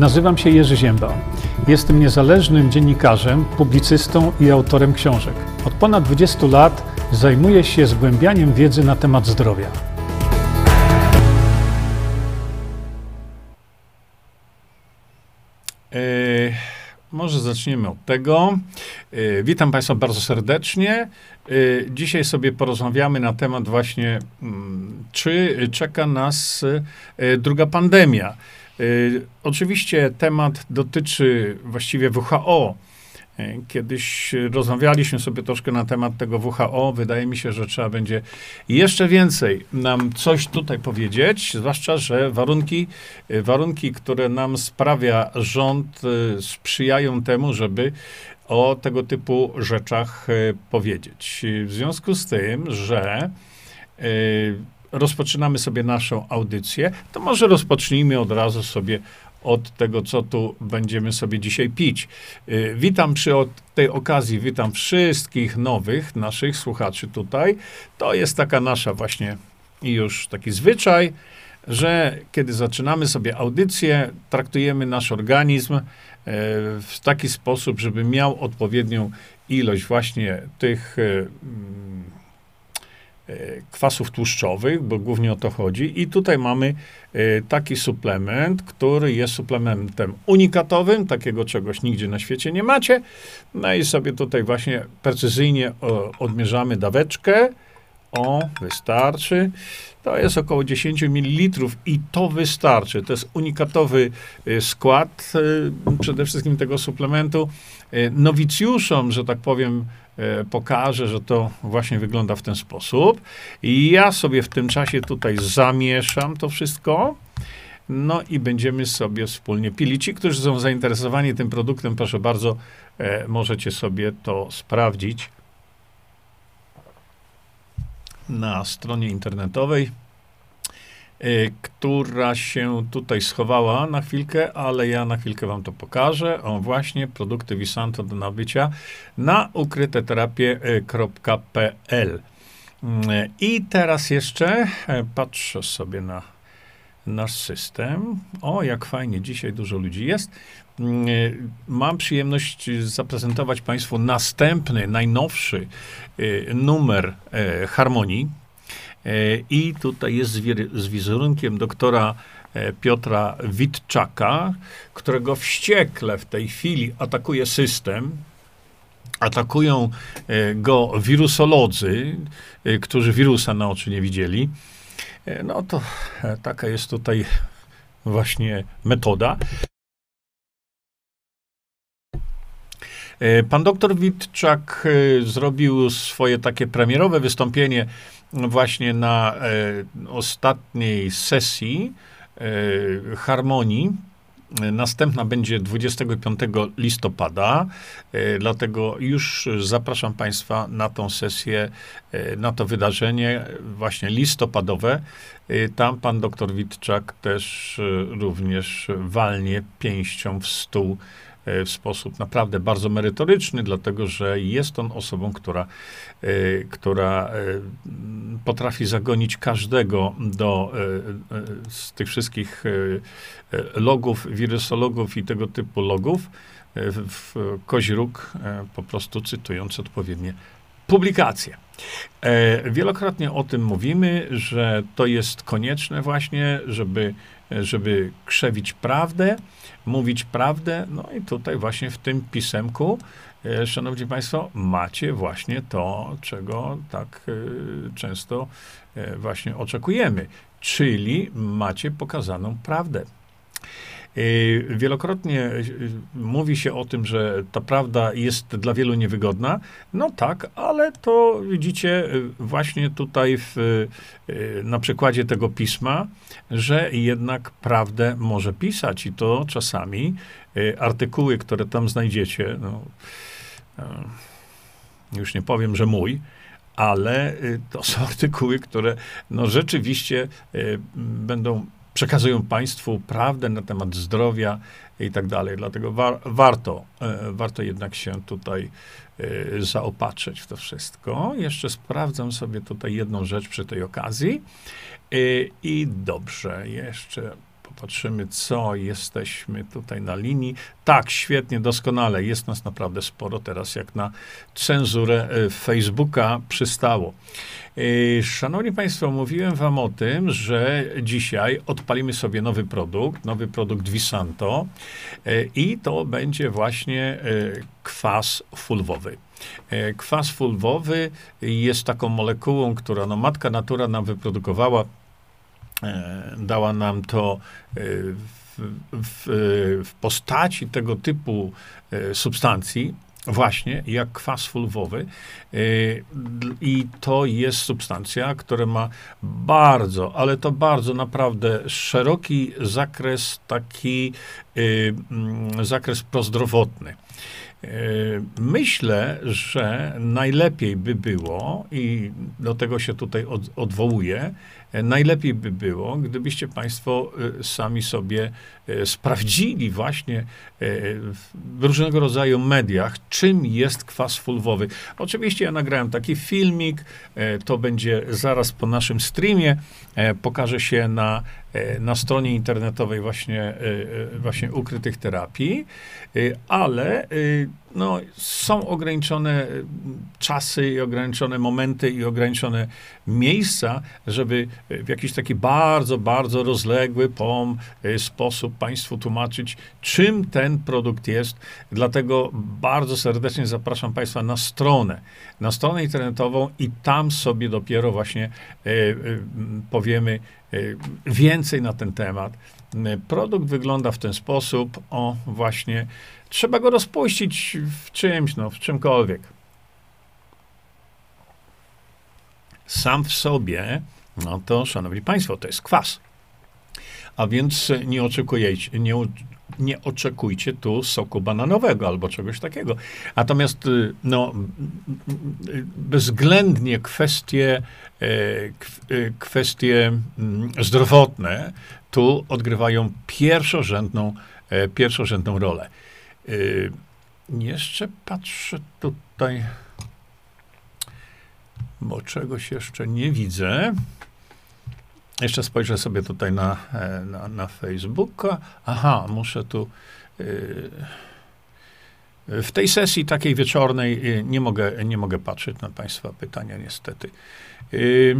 Nazywam się Jerzy Ziemba. Jestem niezależnym dziennikarzem, publicystą i autorem książek. Od ponad 20 lat zajmuję się zgłębianiem wiedzy na temat zdrowia. E, może zaczniemy od tego. E, witam Państwa bardzo serdecznie. E, dzisiaj sobie porozmawiamy na temat właśnie, mm, czy czeka nas druga pandemia. E, oczywiście temat dotyczy właściwie WHO. E, Kiedyś rozmawialiśmy sobie troszkę na temat tego WHO. Wydaje mi się, że trzeba będzie jeszcze więcej nam coś tutaj powiedzieć, zwłaszcza, że warunki, e, warunki które nam sprawia rząd, sprzyjają temu, żeby o tego typu rzeczach powiedzieć. W związku z tym, że rozpoczynamy sobie naszą audycję, to może rozpocznijmy od razu sobie od tego, co tu będziemy sobie dzisiaj pić. Y, Witam przy tej okazji, witam wszystkich nowych naszych słuchaczy tutaj. To jest taka nasza właśnie już taki zwyczaj, że kiedy zaczynamy sobie audycję, traktujemy nasz organizm e, w taki sposób, żeby miał odpowiednią ilość właśnie tych e, kwasów tłuszczowych, bo głównie o to chodzi. I tutaj mamy e, taki suplement, który jest suplementem unikatowym, takiego czegoś nigdzie na świecie nie macie. No i sobie tutaj właśnie precyzyjnie o, odmierzamy daweczkę. O, wystarczy. To jest około 10 ml i to wystarczy. To jest unikatowy skład przede wszystkim tego suplementu. Nowicjuszom, że tak powiem, pokażę, że to właśnie wygląda w ten sposób. I ja sobie w tym czasie tutaj zamieszam to wszystko. No i będziemy sobie wspólnie pili. Ci, którzy są zainteresowani tym produktem, proszę bardzo, e, możecie sobie to sprawdzić na stronie internetowej, która się tutaj schowała na chwilkę, ale ja na chwilkę wam to pokażę. O, właśnie, produkty Visanto do nabycia na ukryteterapie.pl. Mm, I teraz jeszcze patrzę sobie na nasz system. O, jak fajnie, dzisiaj dużo ludzi jest. Mam przyjemność zaprezentować Państwu następny, najnowszy numer Harmonii. E, I tutaj jest z, wizerunkiem doktora e, Piotra Witczaka, którego wściekle w tej chwili atakuje system. Atakują e, go wirusolodzy, którzy wirusa na oczy nie widzieli. No to taka jest tutaj właśnie metoda. Pan doktor Witczak zrobił swoje takie premierowe wystąpienie właśnie na e, ostatniej sesji e, Harmonii. Następna będzie 25 listopada, e, dlatego już zapraszam Państwa na tą sesję, na to wydarzenie właśnie listopadowe. Tam pan doktor Witczak też również walnie pięścią w stół w sposób naprawdę bardzo merytoryczny, dlatego że jest on osobą, która, e, która e, potrafi zagonić każdego do e, e, z tych wszystkich e, e, logów, wirusologów i tego typu logów e, w, kozi e, po prostu cytując odpowiednie publikacje. E, Wielokrotnie o tym mówimy, że to jest konieczne właśnie, żeby, żeby krzewić prawdę, mówić prawdę. No i tutaj właśnie w tym pisemku, e, szanowni państwo, macie właśnie to, czego tak e, często e, właśnie oczekujemy. Czyli macie pokazaną prawdę. Y, Wielokrotnie y, mówi się o tym, że ta prawda jest dla wielu niewygodna. No tak, ale to widzicie y, właśnie tutaj w, y, na przykładzie tego pisma, że jednak prawdę może pisać i to czasami y, artykuły, które tam znajdziecie, no, y, już nie powiem, że mój, ale y, to są artykuły, które no, rzeczywiście y, będą przekazują Państwu prawdę na temat zdrowia i tak dalej. Dlatego war, warto, e, warto jednak się tutaj e, zaopatrzyć w to wszystko. Jeszcze sprawdzam sobie tutaj jedną rzecz przy tej okazji. E, I dobrze, jeszcze Patrzymy, co jesteśmy tutaj na linii. Tak, świetnie, doskonale. Jest nas naprawdę sporo teraz, jak na cenzurę e, Facebooka przystało. E, Szanowni Państwo, mówiłem Wam o tym, że dzisiaj odpalimy sobie nowy produkt, nowy produkt Visanto e, i to będzie właśnie kwas fulwowy. Kwas fulwowy jest taką molekułą, która no, matka natura nam wyprodukowała dała nam to e, w, w, w, postaci tego typu e, substancji, właśnie jak kwas fulwowy. I to jest substancja, która ma bardzo, ale to bardzo naprawdę szeroki zakres, taki mm, zakres prozdrowotny. Myślę, że najlepiej by było, i do tego się tutaj od, odwołuję, najlepiej by było, gdybyście Państwo y, sami sobie y, sprawdzili właśnie y, w różnego rodzaju mediach, czym jest kwas fulwowy. Oczywiście ja nagrałem taki filmik, to będzie zaraz po naszym streamie, pokaże się na, na stronie internetowej właśnie, właśnie ukrytych terapii, ale no, są ograniczone czasy i ograniczone momenty i ograniczone miejsca, żeby w jakiś taki bardzo, bardzo rozległy pom e, sposób Państwu tłumaczyć, czym ten produkt jest. Dlatego bardzo serdecznie zapraszam Państwa na stronę, na stronę internetową i tam sobie dopiero właśnie powiemy więcej na ten temat. Produkt wygląda w ten sposób, o właśnie, trzeba go rozpuścić w czymś, no, w czymkolwiek. Sam w sobie no to, szanowni państwo, to jest kwas. A więc nie oczekujecie, nie, nie oczekujcie tu soku bananowego albo czegoś takiego. Natomiast y, no, bezwzględnie kwestie, e, y, kwestie zdrowotne tu odgrywają pierwszorzędną, e, pierwszorzędną rolę. Y, jeszcze patrzę tutaj, bo czegoś jeszcze nie widzę. Jeszcze spojrzę sobie tutaj na, e, na, na Facebooka. Aha, muszę tu. Yy, w tej sesji takiej wieczornej y, nie mogę, nie mogę patrzeć na Państwa pytania, niestety. Yy,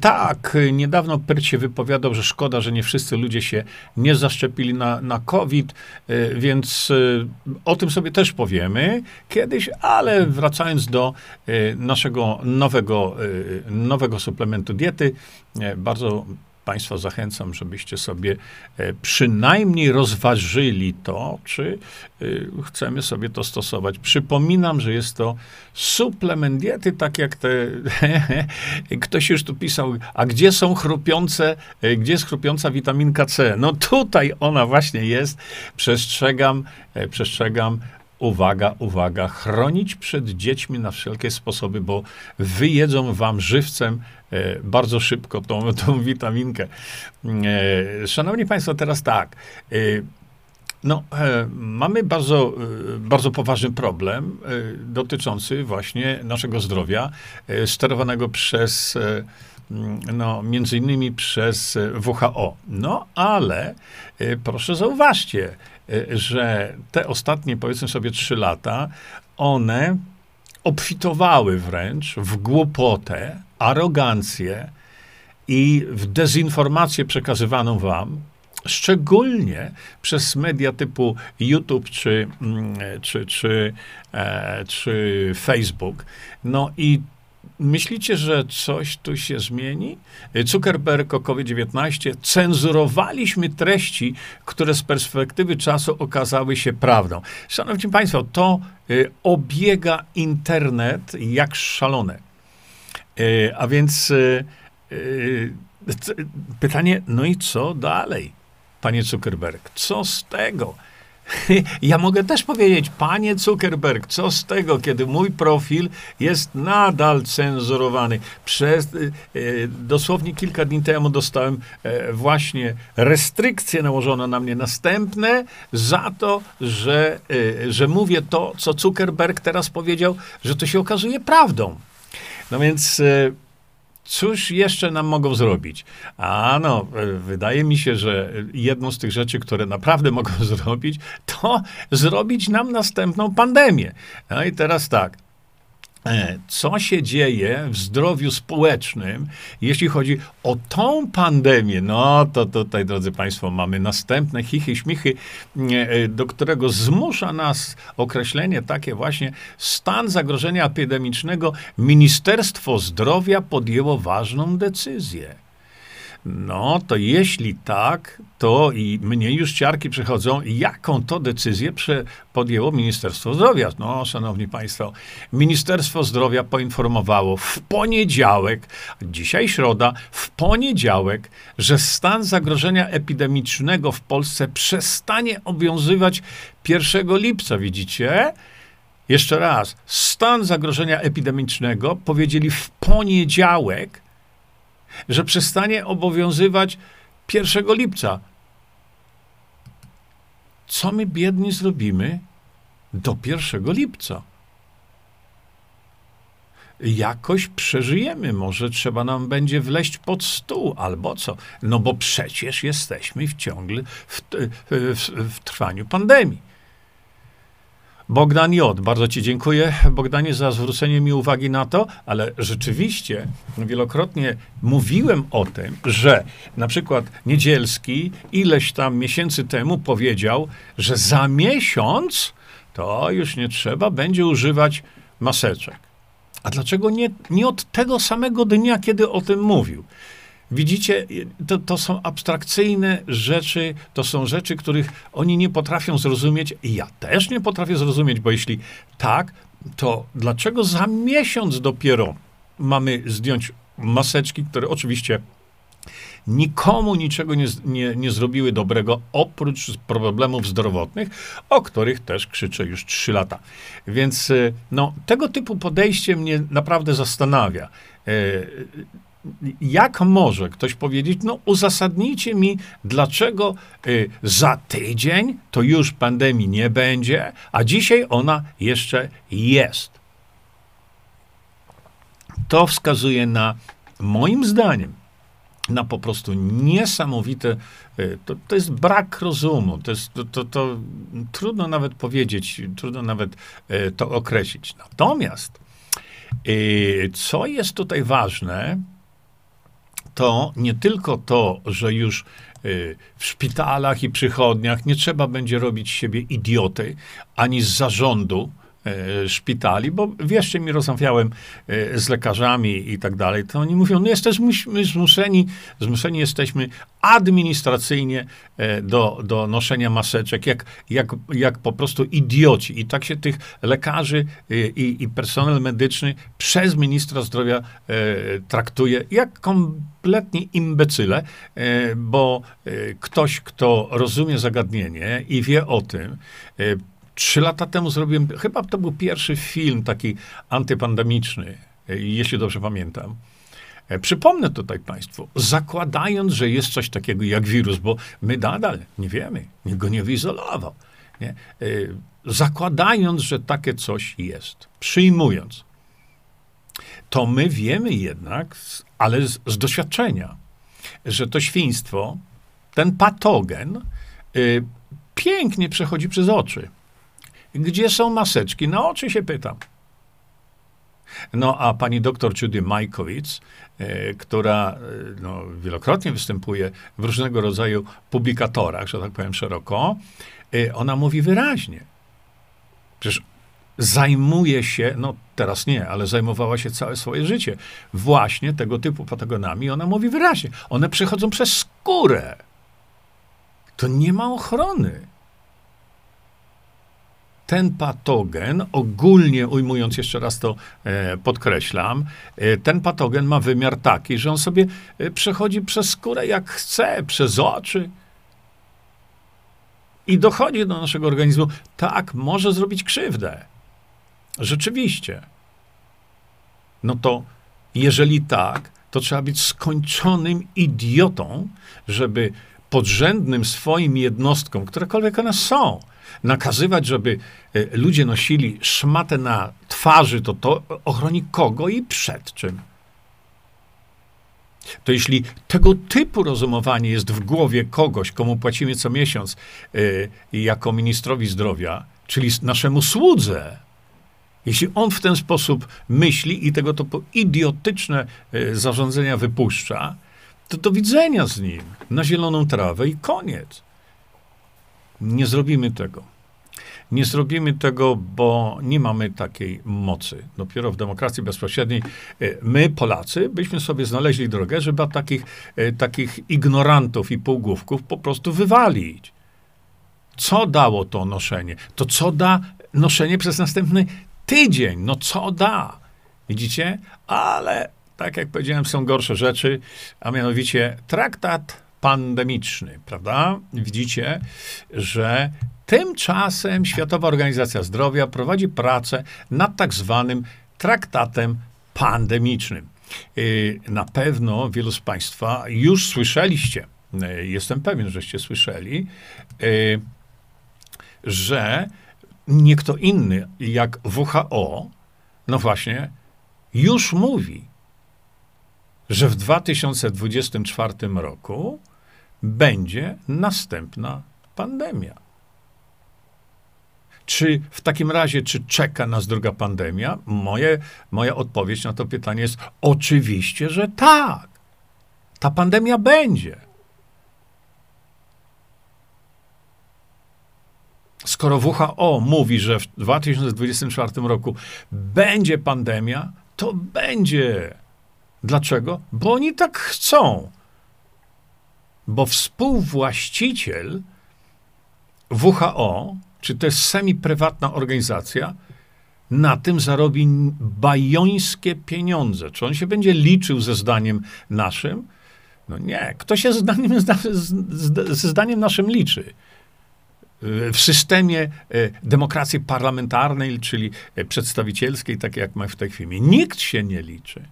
tak, niedawno Pyrt się wypowiadał, że szkoda, że nie wszyscy ludzie się nie zaszczepili na, na COVID, e, więc e, o tym sobie też powiemy kiedyś, ale wracając do naszego nowego, nowego suplementu diety, bardzo Państwa zachęcam, żebyście sobie e, przynajmniej rozważyli to, czy e, chcemy sobie to stosować. Przypominam, że jest to suplement diety, tak jak te. Ktoś już tu pisał, a gdzie są chrupiące, e, gdzie jest chrupiąca witaminka C? No tutaj ona właśnie jest. Przestrzegam, przestrzegam uwaga, uwaga, chronić przed dziećmi na wszelkie sposoby, bo wyjedzą wam żywcem e, bardzo szybko tą, tą witaminkę. E, szanowni Państwo, teraz tak. E, no, mamy bardzo, bardzo poważny problem dotyczący właśnie naszego zdrowia, sterowanego przez no, między innymi przez WHO. No, ale proszę zauważcie, że te ostatnie, powiedzmy sobie, trzy lata, one obfitowały wręcz w głupotę, arogancję i w dezinformację przekazywaną wam, szczególnie przez media typu YouTube czy, mm, czy, czy, e, czy Facebook. No i Myślicie, że coś tu się zmieni? Zuckerberg o COVID-19 cenzurowaliśmy treści, które z perspektywy czasu okazały się prawdą. Szanowni Państwo, to y, obiega internet jak szalone. Y, a więc y, pytanie, no i co dalej, panie Zuckerberg? Co z tego? Ja mogę też powiedzieć, panie Zuckerberg, co z tego, kiedy mój profil jest nadal cenzurowany. Przez, y, y, dosłownie kilka dni temu dostałem e, właśnie restrykcje nałożone na mnie następne za to, że, y, że mówię to, co Zuckerberg teraz powiedział, że to się okazuje prawdą. No więc Cóż jeszcze nam mogą zrobić? A no, e, wydaje mi się, że jedną z tych rzeczy, które naprawdę mogą zrobić, to zrobić nam następną pandemię. No i teraz tak. E, co się dzieje w zdrowiu społecznym, jeśli chodzi o tą pandemię. No to tutaj, drodzy Państwo, mamy następne chichy, śmichy, e, do którego zmusza nas określenie takie właśnie stan zagrożenia epidemicznego. Ministerstwo Zdrowia podjęło ważną decyzję. No to jeśli tak, to i mnie już ciarki przychodzą, jaką to decyzję podjęło Ministerstwo Zdrowia. No, szanowni państwo, Ministerstwo Zdrowia poinformowało w poniedziałek, dzisiaj środa, w poniedziałek, że stan zagrożenia epidemicznego w Polsce przestanie obowiązywać 1 lipca, widzicie? Jeszcze raz, stan zagrożenia epidemicznego powiedzieli w poniedziałek, że przestanie obowiązywać 1 lipca. Co my biedni zrobimy do 1 lipca? Jakoś przeżyjemy, może trzeba nam będzie wleść pod stół albo co. No bo przecież jesteśmy w ciągle w, w, w trwaniu pandemii. Bogdan J. Bardzo Ci dziękuję, Bogdanie, za zwrócenie mi uwagi na to, ale rzeczywiście wielokrotnie mówiłem o tym, że na przykład Niedzielski ileś tam miesięcy temu powiedział, że za miesiąc to już nie trzeba będzie używać maseczek. A dlaczego nie, nie od tego samego dnia, kiedy o tym mówił? Widzicie, to, to są abstrakcyjne rzeczy, to są rzeczy, których oni nie potrafią zrozumieć. I ja też nie potrafię zrozumieć, bo jeśli tak, to dlaczego za miesiąc dopiero mamy zdjąć maseczki, które oczywiście nikomu niczego nie, nie, nie zrobiły dobrego, oprócz problemów zdrowotnych, o których też krzyczę już trzy lata. Więc no, tego typu podejście mnie naprawdę zastanawia. Jak może ktoś powiedzieć, no uzasadnijcie mi, dlaczego y, za tydzień to już pandemii nie będzie, a dzisiaj ona jeszcze jest. To wskazuje na, moim zdaniem, na po prostu niesamowite, y, to, to jest brak rozumu, to, jest, to, to, to trudno nawet powiedzieć, trudno nawet y, to określić. Natomiast, co jest tutaj ważne, to nie tylko to, że już y, w szpitalach i przychodniach nie trzeba będzie robić siebie idioty, ani z zarządu, szpitali, bo wierzcie mi, rozmawiałem e, z lekarzami i tak dalej, to oni mówią, no jesteśmy zmuszeni, zmuszeni jesteśmy administracyjnie e, do, do noszenia maseczek, jak, jak, jak po prostu idioci. I tak się tych lekarzy i, i personel medyczny przez ministra zdrowia traktuje jak kompletnie imbecyle, bo ktoś, kto rozumie zagadnienie i wie o tym, Trzy lata temu zrobiłem, chyba to był pierwszy film taki antypandemiczny, e, jeśli dobrze pamiętam. E, przypomnę tutaj Państwu, zakładając, że jest coś takiego jak wirus, bo my nadal nie wiemy, nikt go nie wyizolował. Nie? E, zakładając, że takie coś jest, przyjmując, to my wiemy jednak, ale z, z doświadczenia, że to świństwo, ten patogen, pięknie przechodzi przez oczy. Gdzie są maseczki? Na oczy się pytam. No a pani doktor Judy Majkowicz, e, która e, no, wielokrotnie występuje w różnego rodzaju publikatorach, że tak powiem szeroko, e, ona mówi wyraźnie. Przecież zajmuje się, no teraz nie, ale zajmowała się całe swoje życie właśnie tego typu patogenami. Ona mówi wyraźnie, one przechodzą przez skórę. To nie ma ochrony ten patogen, ogólnie ujmując, jeszcze raz to e, podkreślam, e, ten patogen ma wymiar taki, że on sobie e, przechodzi przez skórę jak chce, przez oczy i dochodzi do naszego organizmu. Tak, może zrobić krzywdę. Rzeczywiście. No to jeżeli tak, to trzeba być skończonym idiotą, żeby podrzędnym swoim jednostkom, którekolwiek one są, nakazywać, żeby e, ludzie nosili szmatę na twarzy, to to ochroni kogo i przed czym? to jeśli tego typu rozumowanie jest w głowie kogoś, komu płacimy co miesiąc y, jako ministrowi zdrowia, czyli naszemu słudze, jeśli on w ten sposób myśli i tego typu idiotyczne y, zarządzenia wypuszcza, to do widzenia z nim na zieloną trawę i koniec. Nie zrobimy tego. Nie zrobimy tego, bo nie mamy takiej mocy. Dopiero w demokracji bezpośredniej e, my, Polacy, byśmy sobie znaleźli drogę, żeby takich, e, takich ignorantów i półgłówków po prostu wywalić. Co dało to noszenie? To co da noszenie przez następny tydzień? No co da? Widzicie? Ale tak jak powiedziałem, są gorsze rzeczy, a mianowicie traktat pandemiczny, prawda? Widzicie, że tymczasem Światowa Organizacja Zdrowia prowadzi pracę nad tak zwanym traktatem pandemicznym. Y, na pewno wielu z Państwa już słyszeliście, y, jestem pewien, żeście słyszeli, y, że nie kto inny jak WHO, no właśnie, już mówi, że w 2024 roku będzie następna pandemia. Czy w takim razie, czy czeka nas druga pandemia? Moje, moja odpowiedź na to pytanie jest oczywiście, że tak. Ta pandemia będzie. Skoro WHO mówi, że w 2024 roku będzie pandemia, to będzie. Dlaczego? Bo oni tak chcą. Bo współwłaściciel WHO, czy to jest semi-prywatna organizacja, na tym zarobi bajońskie pieniądze. Czy on się będzie liczył ze zdaniem naszym? No nie. Kto się ze zdaniem, ze zdaniem naszym liczy? W systemie e, demokracji parlamentarnej, czyli e, przedstawicielskiej, tak jak ma w tej chwili. Nikt się nie liczy.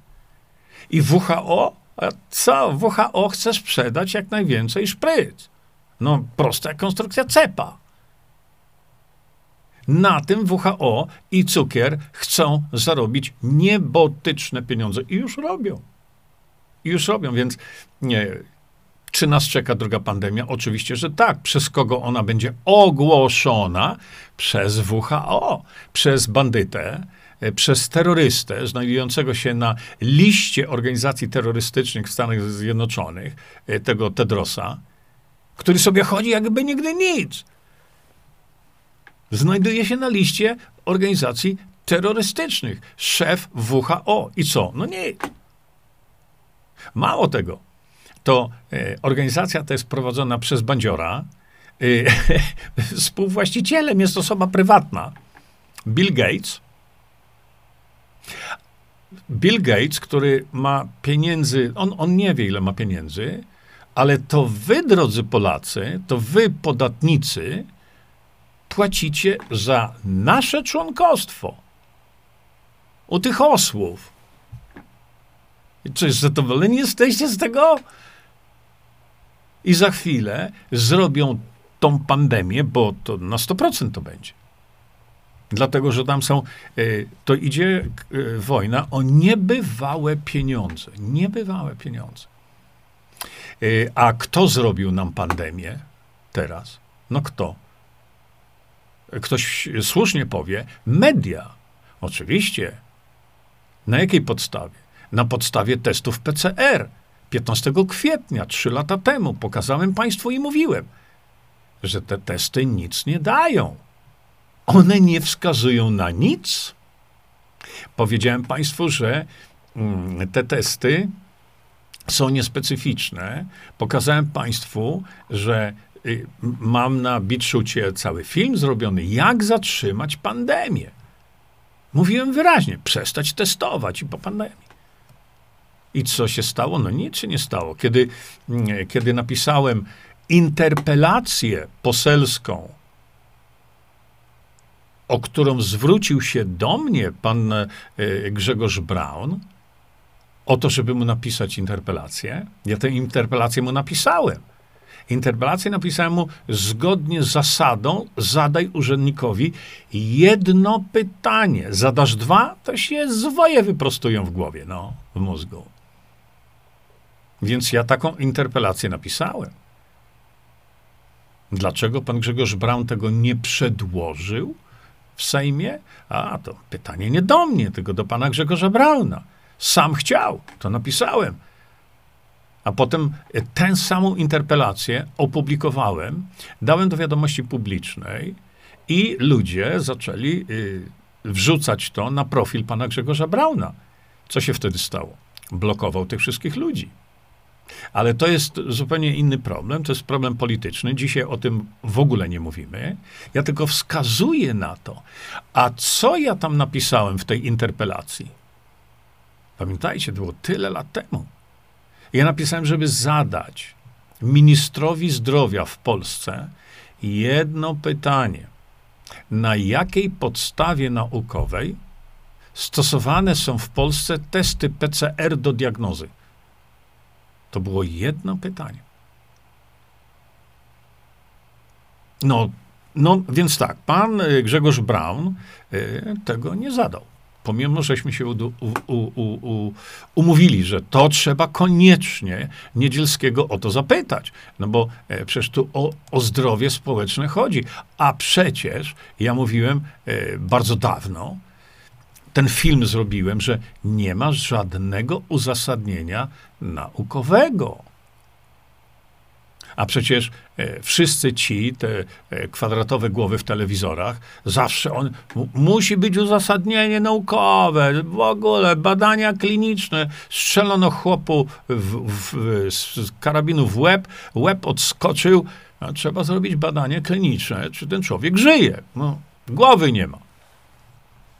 I WHO, co? WHO chce sprzedać jak najwięcej szpryc. No, prosta konstrukcja cepa. Na tym WHO i cukier chcą zarobić niebotyczne pieniądze. I już robią. I już robią, więc nie. Czy nas czeka druga pandemia? Oczywiście, że tak. Przez kogo ona będzie ogłoszona? Przez WHO, przez bandytę, przez terrorystę znajdującego się na liście organizacji terrorystycznych w Stanach Zjednoczonych, e, tego Tedrosa, który sobie chodzi jakby nigdy nic. Znajduje się na liście organizacji terrorystycznych. Szef WHO. I co? No nie. Mało tego. To e, organizacja ta jest prowadzona przez bandziora. E, współwłaścicielem jest osoba prywatna. Bill Gates Bill Gates, który ma pieniędzy, on, on nie wie, ile ma pieniędzy, ale to wy, drodzy Polacy, to wy, podatnicy, płacicie za nasze członkostwo u tych osłów. Czy zadowoleni jesteście z tego? I za chwilę zrobią tą pandemię, bo to na 100% to będzie. Dlatego, że tam są, e, to idzie e, wojna o niebywałe pieniądze. Niebywałe pieniądze. E, a kto zrobił nam pandemię teraz? No kto? Ktoś słusznie powie, media. Oczywiście. Na jakiej podstawie? Na podstawie testów PCR. 15 kwietnia, trzy lata temu, pokazałem Państwu i mówiłem, że te testy nic nie dają one nie wskazują na nic. Powiedziałem Państwu, że mm, te testy są niespecyficzne. Pokazałem Państwu, że y, mam na BitShucie cały film zrobiony, jak zatrzymać pandemię. Mówiłem wyraźnie, przestać testować i po pandemii. I co się stało? No nic się nie stało. Kiedy, mm, kiedy napisałem interpelację poselską o którą zwrócił się do mnie pan e, Grzegorz Braun, o to, żeby mu napisać interpelację. Ja tę interpelację mu napisałem. Interpelację napisałem mu zgodnie z zasadą zadaj urzędnikowi jedno pytanie. Zadasz dwa, to się zwoje wyprostują w głowie, no, w mózgu. Więc ja taką interpelację napisałem. Dlaczego pan Grzegorz Braun tego nie przedłożył w Sejmie? A to pytanie nie do mnie, tylko do pana Grzegorza Brauna. Sam chciał, to napisałem. A potem tę samą interpelację opublikowałem, dałem do wiadomości publicznej i ludzie zaczęli y, wrzucać to na profil pana Grzegorza Brauna. Co się wtedy stało? Blokował tych wszystkich ludzi. Ale to jest zupełnie inny problem, to jest problem polityczny. Dzisiaj o tym w ogóle nie mówimy. Ja tylko wskazuję na to. A co ja tam napisałem w tej interpelacji? Pamiętajcie, to było tyle lat temu. Ja napisałem, żeby zadać ministrowi zdrowia w Polsce jedno pytanie. Na jakiej podstawie naukowej stosowane są w Polsce testy PCR do diagnozy? To było jedno pytanie. No, no więc tak, pan y, Grzegorz Braun y, tego nie zadał. Pomimo, żeśmy się u, u, u, umówili, że to trzeba koniecznie Niedzielskiego o to zapytać. No bo e, przecież tu o, o zdrowie społeczne chodzi. A przecież ja mówiłem e, bardzo dawno, ten film zrobiłem, że nie ma żadnego uzasadnienia naukowego. A przecież e, wszyscy ci, te e, kwadratowe głowy w telewizorach, zawsze on musi być uzasadnienie naukowe, w ogóle badania kliniczne. Strzelono chłopu w, w, z karabinu w łeb, łeb odskoczył. A trzeba zrobić badanie kliniczne, czy ten człowiek żyje. No, głowy nie ma.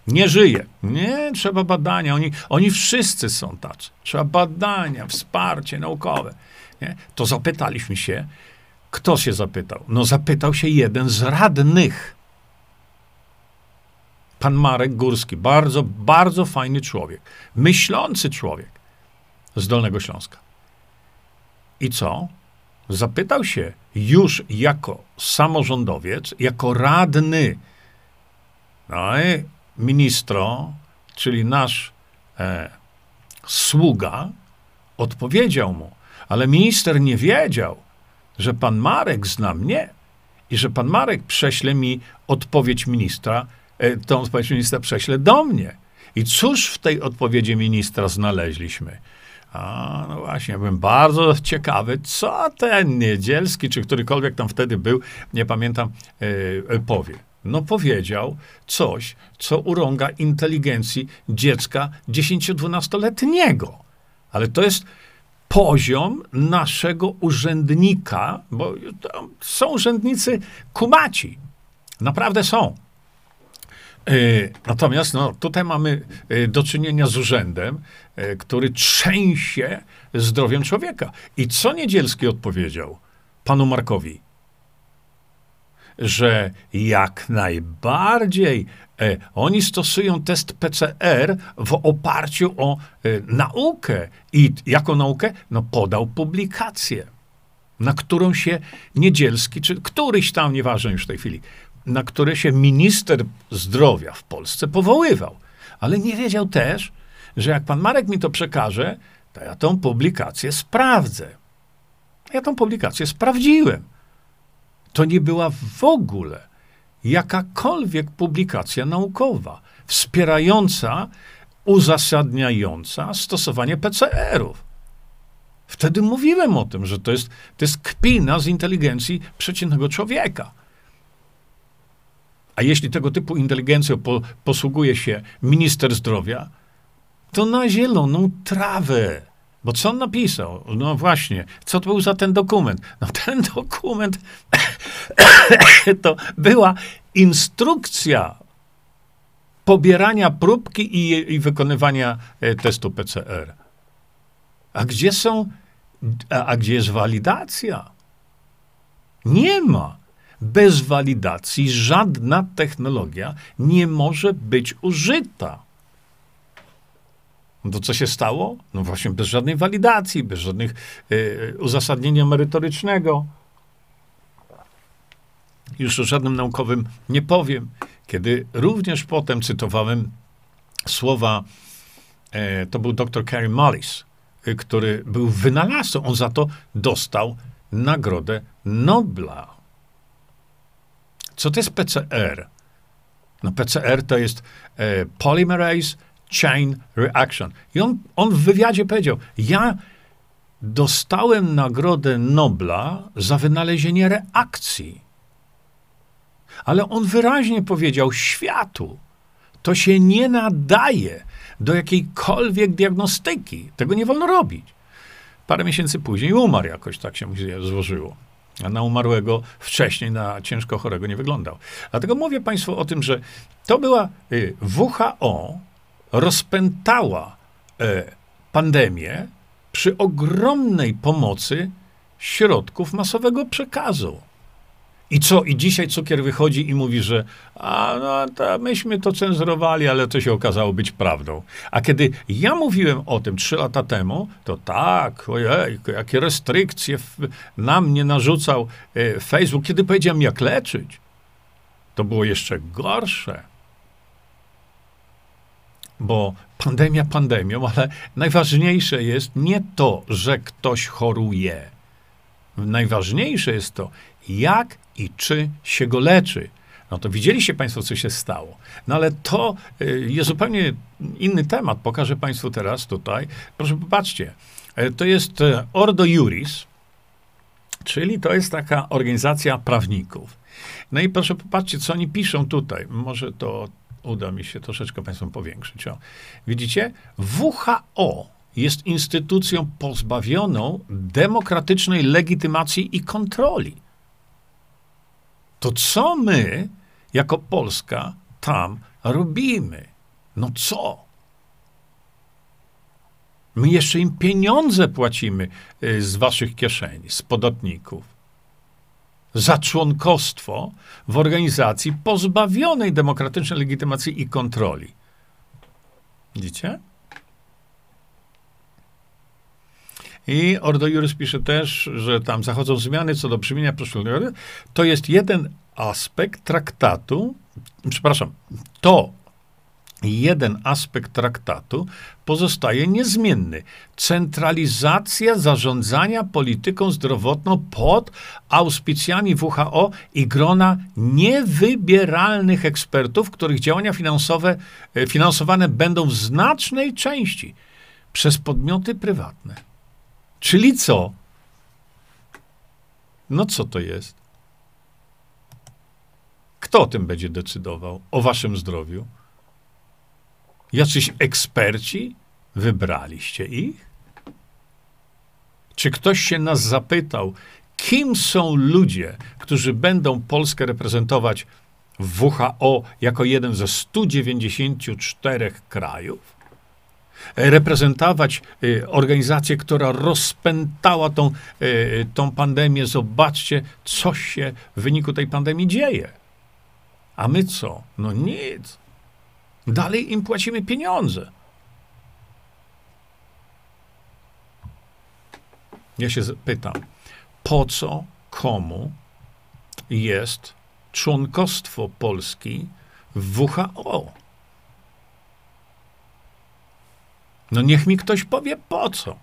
Nie żyje. Nie, trzeba badania. Oni, oni wszyscy są tacy. Trzeba badania, wsparcie naukowe. Nie? To zapytaliśmy się, kto się zapytał? No zapytał się jeden z radnych. Pan Marek Górski, bardzo, bardzo fajny człowiek, myślący człowiek z Dolnego Śląska. I co? Zapytał się już jako samorządowiec, jako radny. No i ministro, czyli nasz e, sługa, odpowiedział mu, ale minister nie wiedział, że pan Marek zna mnie i że pan Marek prześle mi odpowiedź ministra, e, tą odpowiedź ministra prześle do mnie. I cóż w tej odpowiedzi ministra znaleźliśmy? A, no właśnie, byłem bardzo ciekawy, co ten Niedzielski, czy którykolwiek tam wtedy był, nie pamiętam, e, powie. No powiedział coś, co urąga inteligencji dziecka 10-12-letniego. Ale to jest poziom naszego urzędnika, bo są urzędnicy kumaci. Naprawdę są. E, natomiast no, tutaj mamy e, do czynienia z urzędem, e, który trzęsie zdrowiem człowieka. I co Niedzielski odpowiedział panu Markowi? Że jak najbardziej E, oni stosują test PCR w oparciu o e, naukę. I jaką naukę? No podał publikację, na którą się Niedzielski, czy któryś tam, nieważne już w tej chwili, na które się minister zdrowia w Polsce powoływał. Ale nie wiedział też, że jak pan Marek mi to przekaże, to ja tą publikację sprawdzę. Ja tą publikację sprawdziłem. To nie była w ogóle jakakolwiek publikacja naukowa wspierająca, uzasadniająca stosowanie PCR-ów. Wtedy mówiłem o tym, że to jest, to jest kpina z inteligencji przeciętnego człowieka. A jeśli tego typu inteligencją po, posługuje się minister zdrowia, to na zieloną trawę. Bo co on napisał? No właśnie, co to był za ten dokument? No ten dokument to była instrukcja pobierania próbki i, i wykonywania e, testu PCR. A gdzie są, a, a gdzie jest walidacja? Nie ma. Bez walidacji żadna technologia nie może być użyta. No to co się stało? No właśnie bez żadnej walidacji, bez żadnych y, uzasadnienia merytorycznego. Już o żadnym naukowym nie powiem, kiedy również potem cytowałem słowa, e, to był dr Carey Mullis, y, który był wynalazcą. On za to dostał Nagrodę Nobla. Co to jest PCR? No PCR to jest e, Polymerase Chain Reaction. I on, on w wywiadzie powiedział, ja dostałem Nagrodę Nobla za wynalezienie reakcji. Ale on wyraźnie powiedział światu, to się nie nadaje do jakiejkolwiek diagnostyki. Tego nie wolno robić. Parę miesięcy później umarł jakoś, tak się złożyło. A na umarłego wcześniej, na ciężko chorego nie wyglądał. Dlatego mówię Państwu o tym, że to była y, WHO, rozpętała e, pandemię przy ogromnej pomocy środków masowego przekazu. I co? I dzisiaj cukier wychodzi i mówi, że a no, myśmy to cenzurowali, ale to się okazało być prawdą. A kiedy ja mówiłem o tym trzy lata temu, to tak, ojej, jakie restrykcje na mnie narzucał e, Facebook. Kiedy powiedziałem, jak leczyć, to było jeszcze gorsze. Bo pandemia pandemią, ale najważniejsze jest nie to, że ktoś choruje. Najważniejsze jest to, jak i czy się go leczy. No to widzieliście Państwo, co się stało. No ale to y, jest zupełnie inny temat. Pokażę Państwu teraz tutaj. Proszę popatrzcie. E, to jest e, Ordo Juris, czyli to jest taka organizacja prawników. No i proszę popatrzcie, co oni piszą tutaj. Może to uda mi się troszeczkę Państwu powiększyć. O. Widzicie? WHO jest instytucją pozbawioną demokratycznej legitymacji i kontroli to co my, jako Polska, tam robimy? No co? My jeszcze im pieniądze płacimy y, z waszych kieszeni, z podatników, za członkostwo w organizacji pozbawionej demokratycznej legitymacji i kontroli. Widzicie? I Ordo Juris pisze też, że tam zachodzą zmiany co do brzmienia proszulnego. To jest jeden aspekt traktatu, przepraszam, to jeden aspekt traktatu pozostaje niezmienny. Centralizacja zarządzania polityką zdrowotną pod auspicjami WHO i grona niewybieralnych ekspertów, których działania finansowe, e, finansowane będą w znacznej części przez podmioty prywatne. Czyli co? No co to jest? Kto o tym będzie decydował? O waszym zdrowiu? Jacyś eksperci? Wybraliście ich? Czy ktoś się nas zapytał, kim są ludzie, którzy będą Polskę reprezentować w WHO jako jeden ze 194 krajów? reprezentować y, organizację, która rozpętała tą, y, tą pandemię. Zobaczcie, co się w wyniku tej pandemii dzieje. A my co? No nic. Dalej im płacimy pieniądze. Ja się pytam, po co komu jest członkostwo Polski w WHO? No niech mi ktoś powie po co.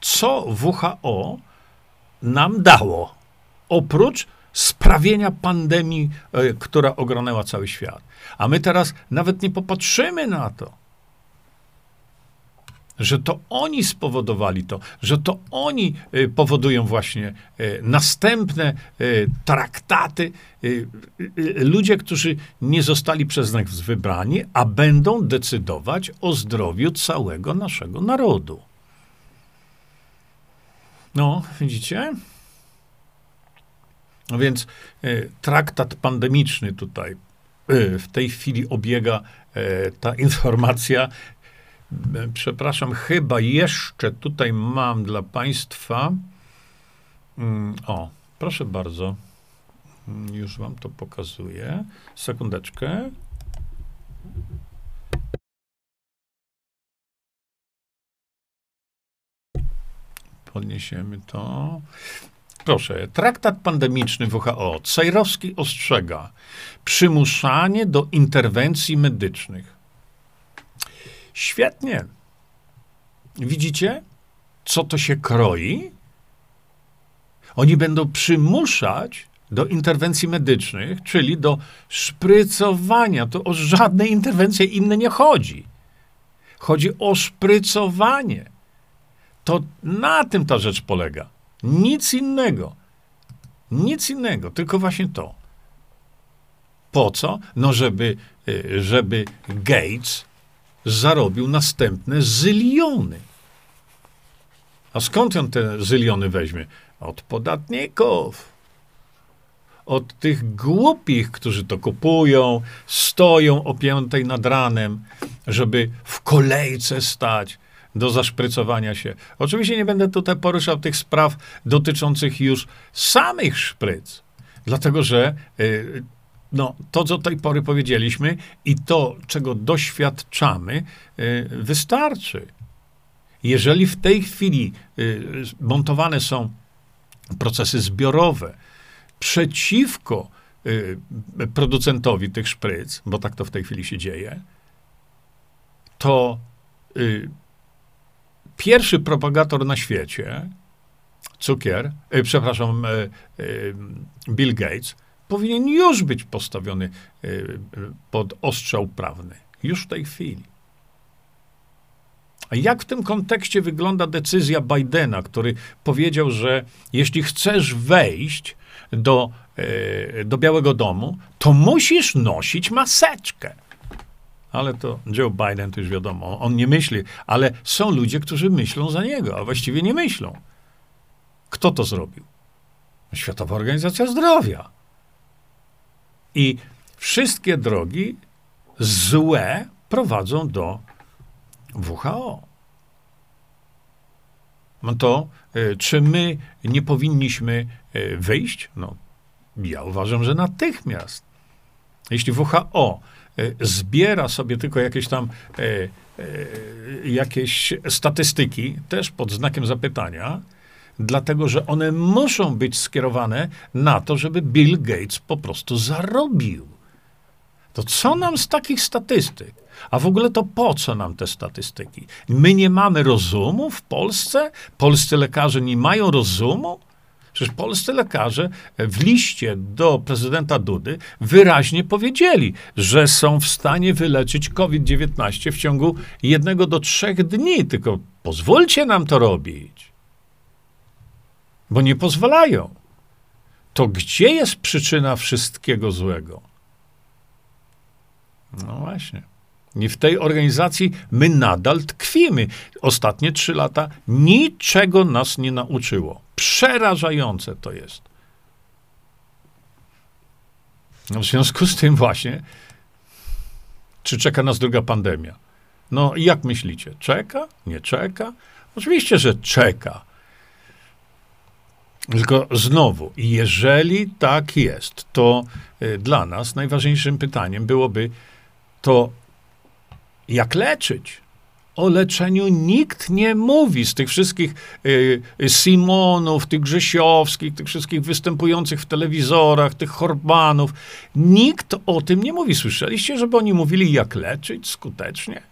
Co WHO nam dało? Oprócz sprawienia pandemii, e, która ogarnęła cały świat. A my teraz nawet nie popatrzymy na to że to oni spowodowali to, że to oni y, powodują właśnie y, następne traktaty. Ludzie, którzy nie zostali przez nas wybrani, a będą decydować o zdrowiu całego naszego narodu. No, widzicie? No więc traktat pandemiczny tutaj w tej chwili obiega ta informacja Przepraszam, chyba jeszcze tutaj mam dla Państwa. Mm, o, proszę bardzo. Mm, już Wam to pokazuję. Sekundeczkę. Podniesiemy to. Proszę, traktat pandemiczny WHO. Cejrowski ostrzega przymuszanie do interwencji medycznych. Świetnie. Widzicie? co to się kroi? Oni będą przymuszać do interwencji medycznych, czyli do szprycowania. To o żadne interwencje inne nie chodzi. Chodzi o szprycowanie. To na tym ta rzecz polega. Nic innego. Nic innego, tylko właśnie to. Po co? No, żeby, y, żeby Gates zarobił następne zyliony. A skąd on te zyliony weźmie? Od podatników. Od tych głupich, którzy to kupują, stoją o piątej nad ranem, żeby w kolejce stać do zaszprycowania się. Oczywiście nie będę tutaj poruszał tych spraw dotyczących już samych szpryc, dlatego że y, no, to, co do tej pory powiedzieliśmy i to, czego doświadczamy, y, wystarczy. Jeżeli w tej chwili y, montowane są procesy zbiorowe przeciwko producentowi tych szpryc, bo tak to w tej chwili się dzieje, to pierwszy propagator na świecie, cukier, e, przepraszam, e, e, Bill Gates, powinien już być postawiony e, pod ostrzał prawny. Już w tej chwili. A jak w tym kontekście wygląda decyzja Bidena, który powiedział, że jeśli chcesz wejść do, e, do Białego Domu, to musisz nosić maseczkę ale to Joe Biden to już wiadomo, on nie myśli, ale są ludzie, którzy myślą za niego, a właściwie nie myślą. Kto to zrobił? Światowa Organizacja Zdrowia. I wszystkie drogi złe prowadzą do WHO. No to y, czy my nie powinniśmy y, wyjść? No, ja uważam, że natychmiast. Jeśli WHO zbiera sobie tylko jakieś tam e, e, jakieś statystyki, też pod znakiem zapytania, dlatego że one muszą być skierowane na to, żeby Bill Gates po prostu zarobił. To co nam z takich statystyk? A w ogóle to po co nam te statystyki? My nie mamy rozumu w Polsce? Polscy lekarze nie mają rozumu? Przecież polscy lekarze w liście do prezydenta Dudy wyraźnie powiedzieli, że są w stanie wyleczyć COVID-19 w ciągu jednego do trzech dni. Tylko pozwólcie nam to robić. Bo nie pozwalają. To gdzie jest przyczyna wszystkiego złego? No właśnie. I w tej organizacji my nadal tkwimy. Ostatnie trzy lata niczego nas nie nauczyło. Przerażające to jest. W związku z tym właśnie, czy czeka nas druga pandemia? No jak myślicie? Czeka? Nie czeka? Oczywiście, że czeka. Tylko znowu, jeżeli tak jest, to y, dla nas najważniejszym pytaniem byłoby to, jak leczyć. O leczeniu nikt nie mówi z tych wszystkich y, Simonów, tych Grzesiowskich, tych wszystkich występujących w telewizorach, tych Horbanów. Nikt o tym nie mówi. Słyszeliście, żeby oni mówili, jak leczyć skutecznie?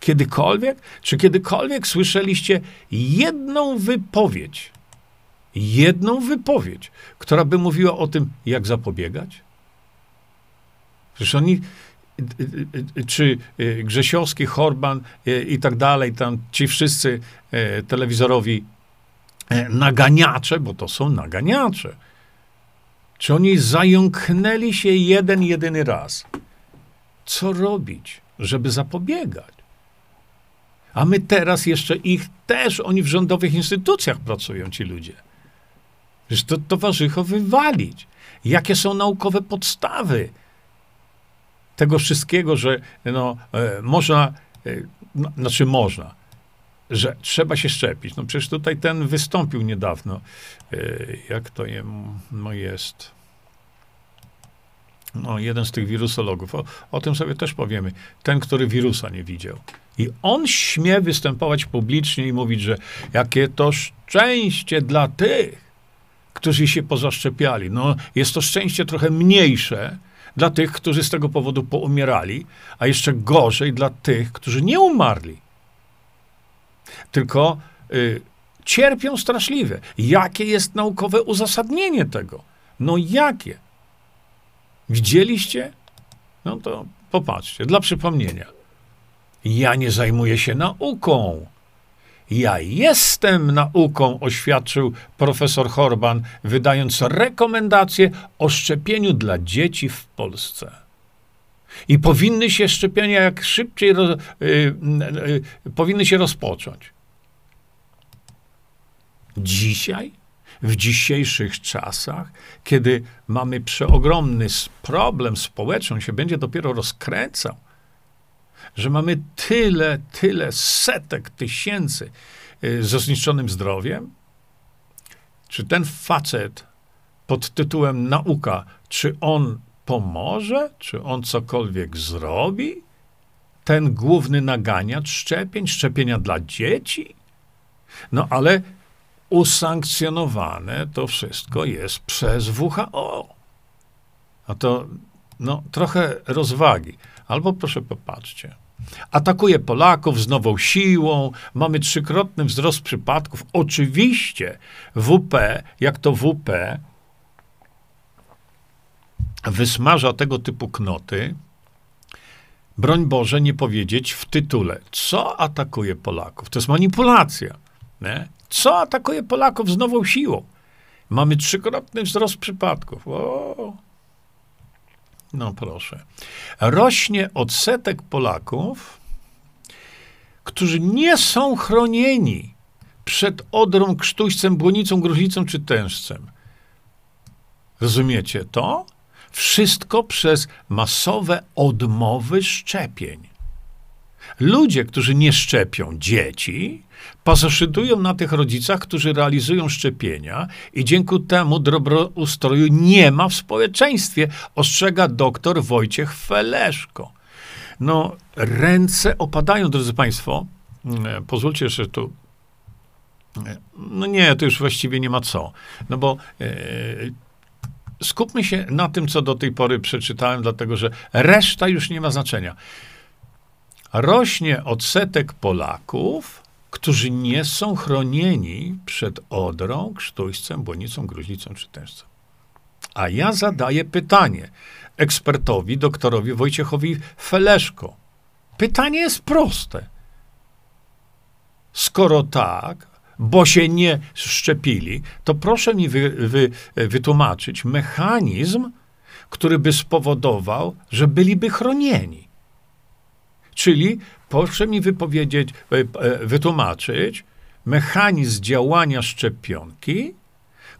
Kiedykolwiek? Czy kiedykolwiek słyszeliście jedną wypowiedź, jedną wypowiedź, która by mówiła o tym, jak zapobiegać? Przecież oni czy y, Grzesiowski, Horban y, i tak dalej, tam ci wszyscy y, telewizorowi naganiacze, bo to są naganiacze, czy oni zająknęli się jeden, jedyny raz? Co robić, żeby zapobiegać? A my teraz jeszcze ich też, oni w rządowych instytucjach pracują, ci ludzie. Przecież to towarzycho wywalić. Jakie są naukowe podstawy? Tego wszystkiego, że no, e, można, e, no, znaczy można, że trzeba się szczepić. No przecież tutaj ten wystąpił niedawno, e, jak to no jest, no jeden z tych wirusologów, o, o tym sobie też powiemy, ten, który wirusa nie widział. I on śmie występować publicznie i mówić, że jakie to szczęście dla tych, którzy się pozaszczepiali. No, jest to szczęście trochę mniejsze, dla tych, którzy z tego powodu poumierali, a jeszcze gorzej dla tych, którzy nie umarli. tylko y, cierpią straszliwie. Jakie jest naukowe uzasadnienie tego? No jakie? Widzieliście? No to popatrzcie, dla przypomnienia. Ja nie zajmuję się nauką. Ja jestem nauką, oświadczył profesor Horban, wydając rekomendacje o szczepieniu dla dzieci w Polsce. I powinny się szczepienia jak szybciej roz, y, y, y, powinny się rozpocząć. Dzisiaj, w dzisiejszych czasach, kiedy mamy przeogromny problem społeczny, on się będzie dopiero rozkręcał, że mamy tyle, tyle setek tysięcy ze zniszczonym zdrowiem, czy ten facet pod tytułem nauka, czy on pomoże? Czy on cokolwiek zrobi? Ten główny naganiacz szczepień, szczepienia dla dzieci? No ale usankcjonowane to wszystko jest przez WHO. A to no, trochę rozwagi. Albo proszę popatrzcie. Atakuje Polaków z nową siłą, mamy trzykrotny wzrost przypadków. Oczywiście WP, jak to WP, wysmaża tego typu knoty, broń Boże nie powiedzieć w tytule, co atakuje Polaków. To jest manipulacja. Nie? Co atakuje Polaków z nową siłą? Mamy trzykrotny wzrost przypadków. O. No proszę. Rośnie odsetek Polaków, którzy nie są chronieni przed odrą, krztuścem, błonicą, gruźlicą czy tężcem. Rozumiecie to? Wszystko przez masowe odmowy szczepień. Ludzie, którzy nie szczepią dzieci, pasoszytują na tych rodzicach, którzy realizują szczepienia i dzięki temu dobroustroju nie ma w społeczeństwie, ostrzega doktor Wojciech Feleszko. No, ręce opadają, drodzy Państwo. Mm, pozwólcie jeszcze tu. No nie, to już właściwie nie ma co. No bo e, skupmy się na tym, co do tej pory przeczytałem, dlatego że reszta już nie ma znaczenia. Rośnie odsetek Polaków, którzy nie są chronieni przed odrą, krztuścem, błonicą, gruźlicą czy tężcem. A ja zadaję pytanie ekspertowi, doktorowi Wojciechowi Feleszko. Pytanie jest proste. Skoro tak, bo się nie szczepili, to proszę mi wy, wy, wytłumaczyć mechanizm, który by spowodował, że byliby chronieni. Czyli proszę mi wypowiedzieć, e, e, wytłumaczyć mechanizm działania szczepionki,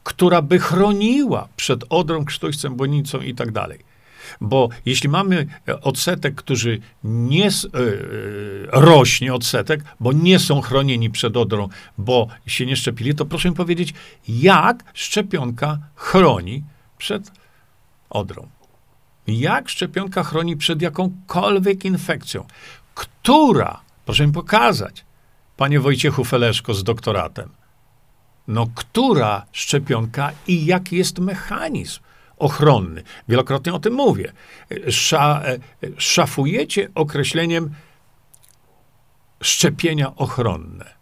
która by chroniła przed odrą, krztuścem, błonicą i tak dalej. Bo jeśli mamy odsetek, którzy nie yy, rośnie odsetek, bo nie są chronieni przed odrą, bo się nie szczepili, to proszę mi powiedzieć, jak szczepionka chroni przed odrą? Jak szczepionka chroni przed jakąkolwiek infekcją? Która, proszę mi pokazać, panie Wojciechu Feleszko z doktoratem, no która szczepionka i jaki jest mechanizm? ochronny. Wielokrotnie o tym mówię. Sza, e, szafujecie określeniem szczepienia ochronne.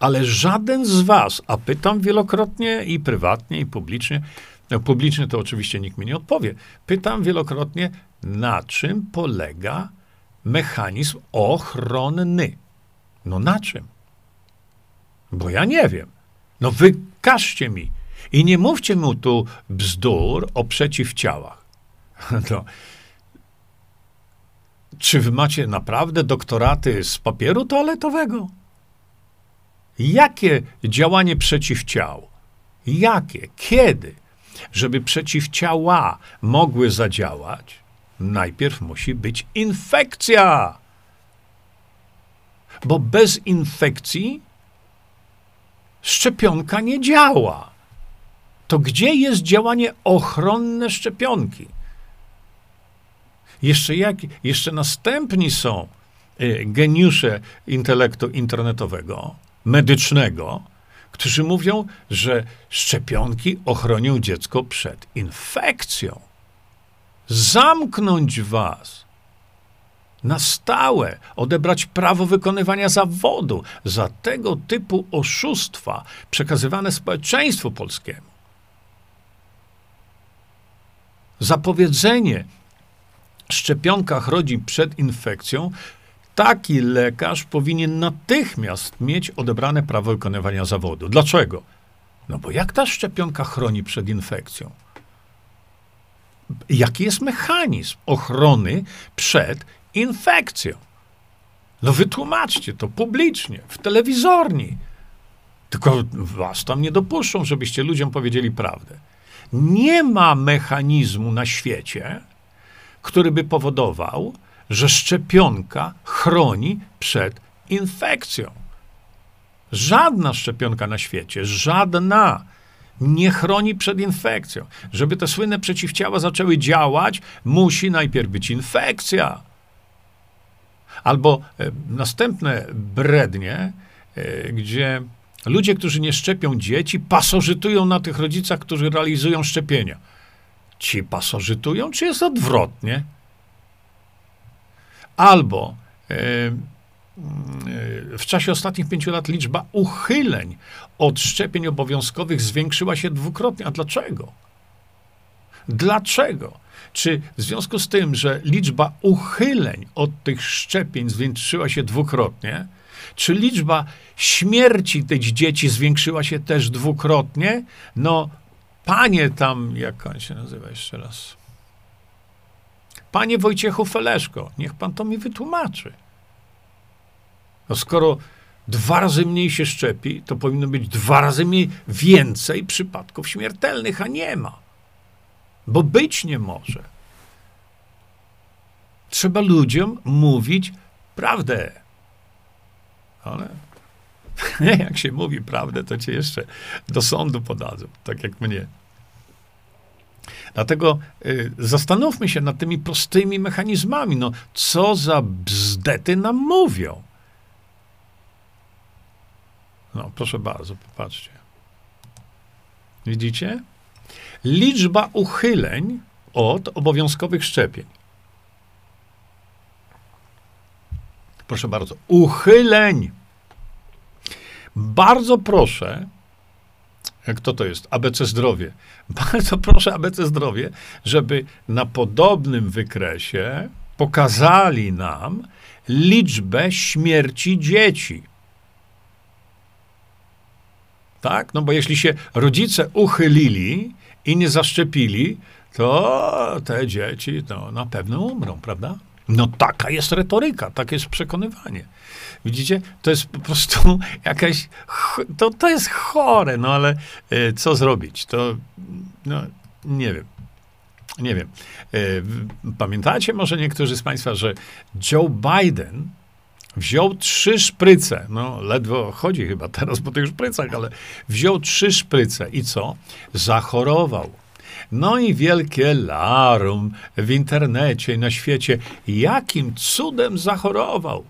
Ale żaden z was, a pytam wielokrotnie i prywatnie, i publicznie, no publicznie to oczywiście nikt mi nie odpowie, pytam wielokrotnie, na czym polega mechanizm ochronny. No na czym? Bo ja nie wiem. No wykażcie mi i nie mówcie mu tu bzdur o przeciwciałach. To, czy wy macie naprawdę doktoraty z papieru toaletowego? Jakie działanie przeciwciał? Jakie? Kiedy? Żeby przeciwciała mogły zadziałać, najpierw musi być infekcja. Bo bez infekcji szczepionka nie działa to gdzie jest działanie ochronne szczepionki? Jeszcze, jak, jeszcze następni są y, geniusze intelektu internetowego, medycznego, którzy mówią, że szczepionki ochronią dziecko przed infekcją. Zamknąć was. na stałe, odebrać prawo wykonywania zawodu za tego typu oszustwa przekazywane społeczeństwu polskiemu. Zapowiedzenie szczepionka chroni przed infekcją, taki lekarz powinien natychmiast mieć odebrane prawo wykonywania zawodu. Dlaczego? No bo jak ta szczepionka chroni przed infekcją? Jaki jest mechanizm ochrony przed infekcją? No wytłumaczcie to publicznie, w telewizorni. Tylko was tam nie dopuszczą, żebyście ludziom powiedzieli prawdę. Nie ma mechanizmu na świecie, który by powodował, że szczepionka chroni przed infekcją. Żadna szczepionka na świecie, żadna nie chroni przed infekcją. Żeby te słynne przeciwciała zaczęły działać, musi najpierw być infekcja. Albo e, następne brednie, e, gdzie ludzie, którzy nie szczepią dzieci, pasożytują na tych rodzicach, którzy realizują szczepienia. Ci pasożytują, czy jest odwrotnie? Albo e, w czasie ostatnich pięciu lat liczba uchyleń od szczepień obowiązkowych zwiększyła się dwukrotnie. A dlaczego? Dlaczego? Czy w związku z tym, że liczba uchyleń od tych szczepień zwiększyła się dwukrotnie, czy liczba śmierci tych dzieci zwiększyła się też dwukrotnie? No, panie tam, jak on się nazywa jeszcze raz? Panie Wojciechu Feleszko, niech pan to mi wytłumaczy. No skoro dwa razy mniej się szczepi, to powinno być dwa razy mniej, więcej przypadków śmiertelnych, a nie ma. Bo być nie może. Trzeba ludziom mówić prawdę. Ale jak się mówi prawdę, to cię jeszcze do sądu podadzą, tak jak mnie. Dlatego y, zastanówmy się nad tymi prostymi mechanizmami. No, co za bzdety nam mówią. No, proszę bardzo, popatrzcie. Widzicie? Liczba uchyleń od obowiązkowych szczepień. Proszę bardzo, uchyleń. Bardzo proszę, kto to jest? ABC Zdrowie. Bardzo proszę ABC Zdrowie, żeby na podobnym wykresie pokazali nam liczbę śmierci dzieci. Tak? No bo jeśli się rodzice uchylili i nie zaszczepili, to te dzieci no, na pewno umrą, prawda? No taka jest retoryka, takie jest przekonywanie. Widzicie? To jest po prostu jakaś, to, to jest chore, no ale y, co zrobić? To, no, nie wiem. Nie wiem. Y, pamiętacie może niektórzy z Państwa, że Joe Biden wziął trzy szpryce, no ledwo chodzi chyba teraz po tych szprycach, ale wziął trzy szpryce i co? Zachorował. No i wielkie larum w internecie i na świecie. Jakim cudem zachorował?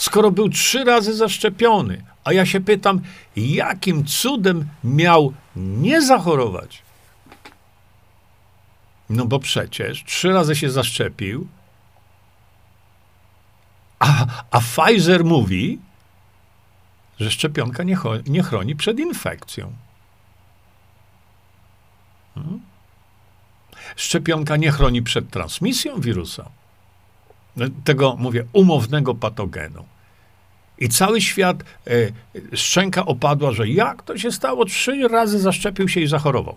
Skoro był trzy razy zaszczepiony, a ja się pytam, jakim cudem miał nie zachorować? No bo przecież trzy razy się zaszczepił, a, a Pfizer mówi, że szczepionka nie, nie chroni przed infekcją. Hmm? Szczepionka nie chroni przed transmisją wirusa. Tego, mówię, umownego patogenu. I cały świat e, szczęka opadła, że jak to się stało? Trzy razy zaszczepił się i zachorował.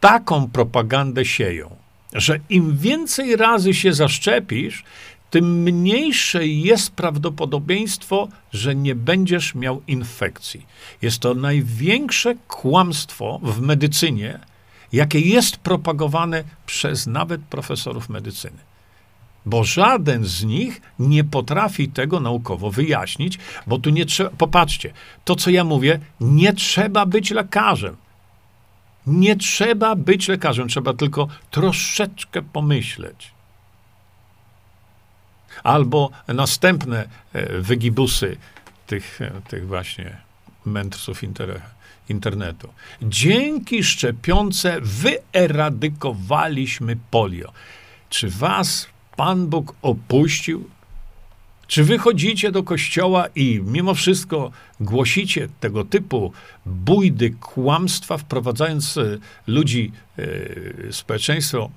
Taką propagandę sieją, że im więcej razy się zaszczepisz, tym mniejsze jest prawdopodobieństwo, że nie będziesz miał infekcji. Jest to największe kłamstwo w medycynie, jakie jest propagowane przez nawet profesorów medycyny. Bo żaden z nich nie potrafi tego naukowo wyjaśnić, bo tu nie trzeba. Popatrzcie, to co ja mówię, nie trzeba być lekarzem. Nie trzeba być lekarzem, trzeba tylko troszeczkę pomyśleć albo następne e, wygibusy tych, e, tych właśnie mędrców internetu. Dzięki szczepionce wyeradykowaliśmy polio. Czy was Pan Bóg opuścił? Czy wychodzicie do kościoła i mimo wszystko głosicie tego typu bójdy, kłamstwa, wprowadzając e, ludzi, e, społeczeństwo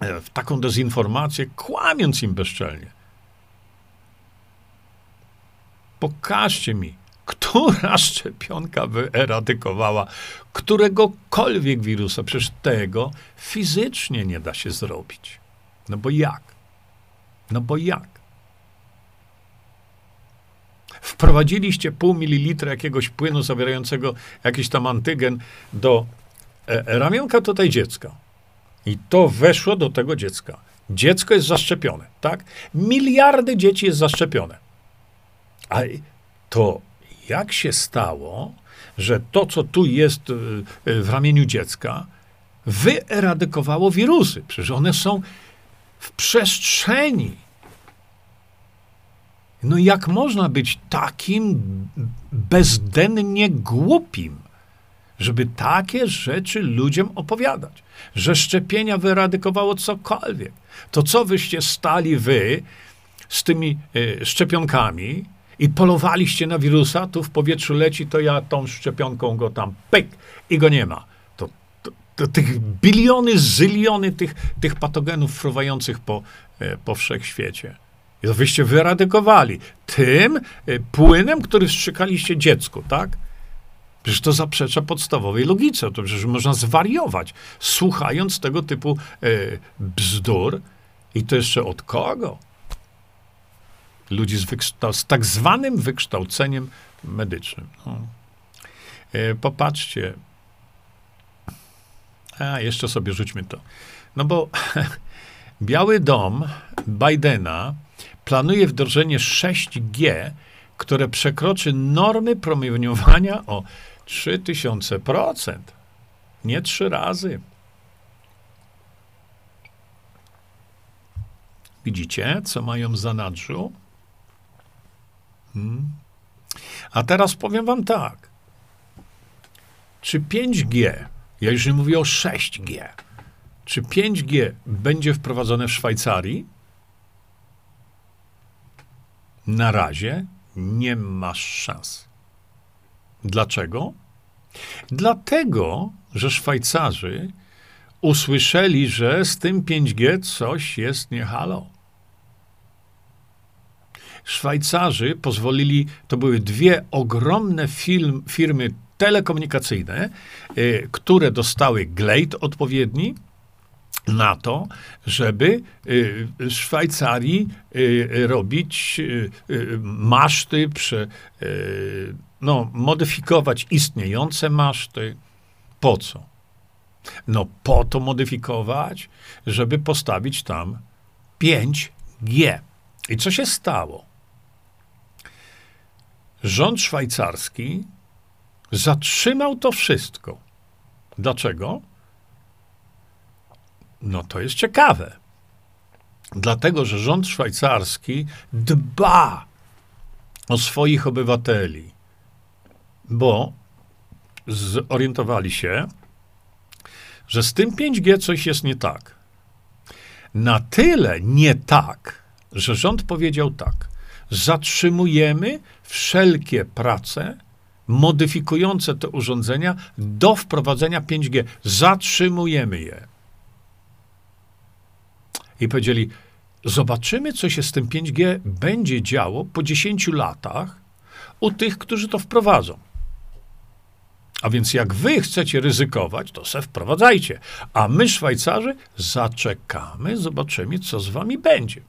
e, w taką dezinformację, kłamiąc im bezczelnie? Pokażcie mi, która szczepionka wyeradykowała któregokolwiek wirusa. Przecież tego fizycznie nie da się zrobić. No bo jak? No bo jak? Wprowadziliście pół mililitra jakiegoś płynu zawierającego jakiś tam antygen do e, ramionka tutaj dziecka. I to weszło do tego dziecka. Dziecko jest zaszczepione, tak? Miliardy dzieci jest zaszczepione. A to jak się stało, że to, co tu jest e, e, w ramieniu dziecka, wyeradykowało wirusy? Przecież one są w przestrzeni. No jak można być takim bezdennie głupim, żeby takie rzeczy ludziom opowiadać? Że szczepienia wyradykowało cokolwiek. To co wyście stali wy z tymi y, szczepionkami i polowaliście na wirusa, tu w powietrzu leci, to ja tą szczepionką go tam pyk i go nie ma. Tych biliony, zyliony tych, tych patogenów fruwających po, y, po wszechświecie. I to wyście wyradykowali tym y, płynem, który wstrzykaliście dziecku, tak? Przecież to zaprzecza podstawowej logice. To przecież można zwariować, słuchając tego typu y, bzdur. I to jeszcze od kogo? Ludzi z, z tak zwanym wykształceniem medycznym. No. Popatrzcie. A, jeszcze sobie rzućmy to. No bo Biały Dom Bidena planuje wdrożenie 6G, które przekroczy normy promieniowania o 3000%. Nie trzy razy. Widzicie, co mają w zanadrzu? Hmm. A teraz powiem wam tak. Czy 5G, ja już nie mówię o 6G, czy 5G będzie wprowadzone w Szwajcarii? Na razie nie masz szans. Dlaczego? Dlatego, że Szwajcarzy usłyszeli, że z tym 5G coś jest nie halo. Szwajcarzy pozwolili, to były dwie ogromne film, firmy telekomunikacyjne, y, które dostały glejt odpowiedni, na to, żeby y, w Szwajcarii y, robić y, maszty, no, modyfikować istniejące maszty. Po co? No po to modyfikować, żeby postawić tam 5G. I co się stało? Rząd szwajcarski zatrzymał to wszystko. Dlaczego? No to jest ciekawe. Dlatego, że rząd szwajcarski dba o swoich obywateli, bo zorientowali się, że z tym 5G coś jest nie tak. Na tyle nie tak, że rząd powiedział tak: zatrzymujemy wszelkie prace modyfikujące te urządzenia do wprowadzenia 5G. Zatrzymujemy je i powiedzieli: Zobaczymy, co się z tym 5G będzie działo po 10 latach u tych, którzy to wprowadzą. A więc jak wy chcecie ryzykować, to se wprowadzajcie. A my, Szwajcarzy, zaczekamy, zobaczymy, co z wami będzie.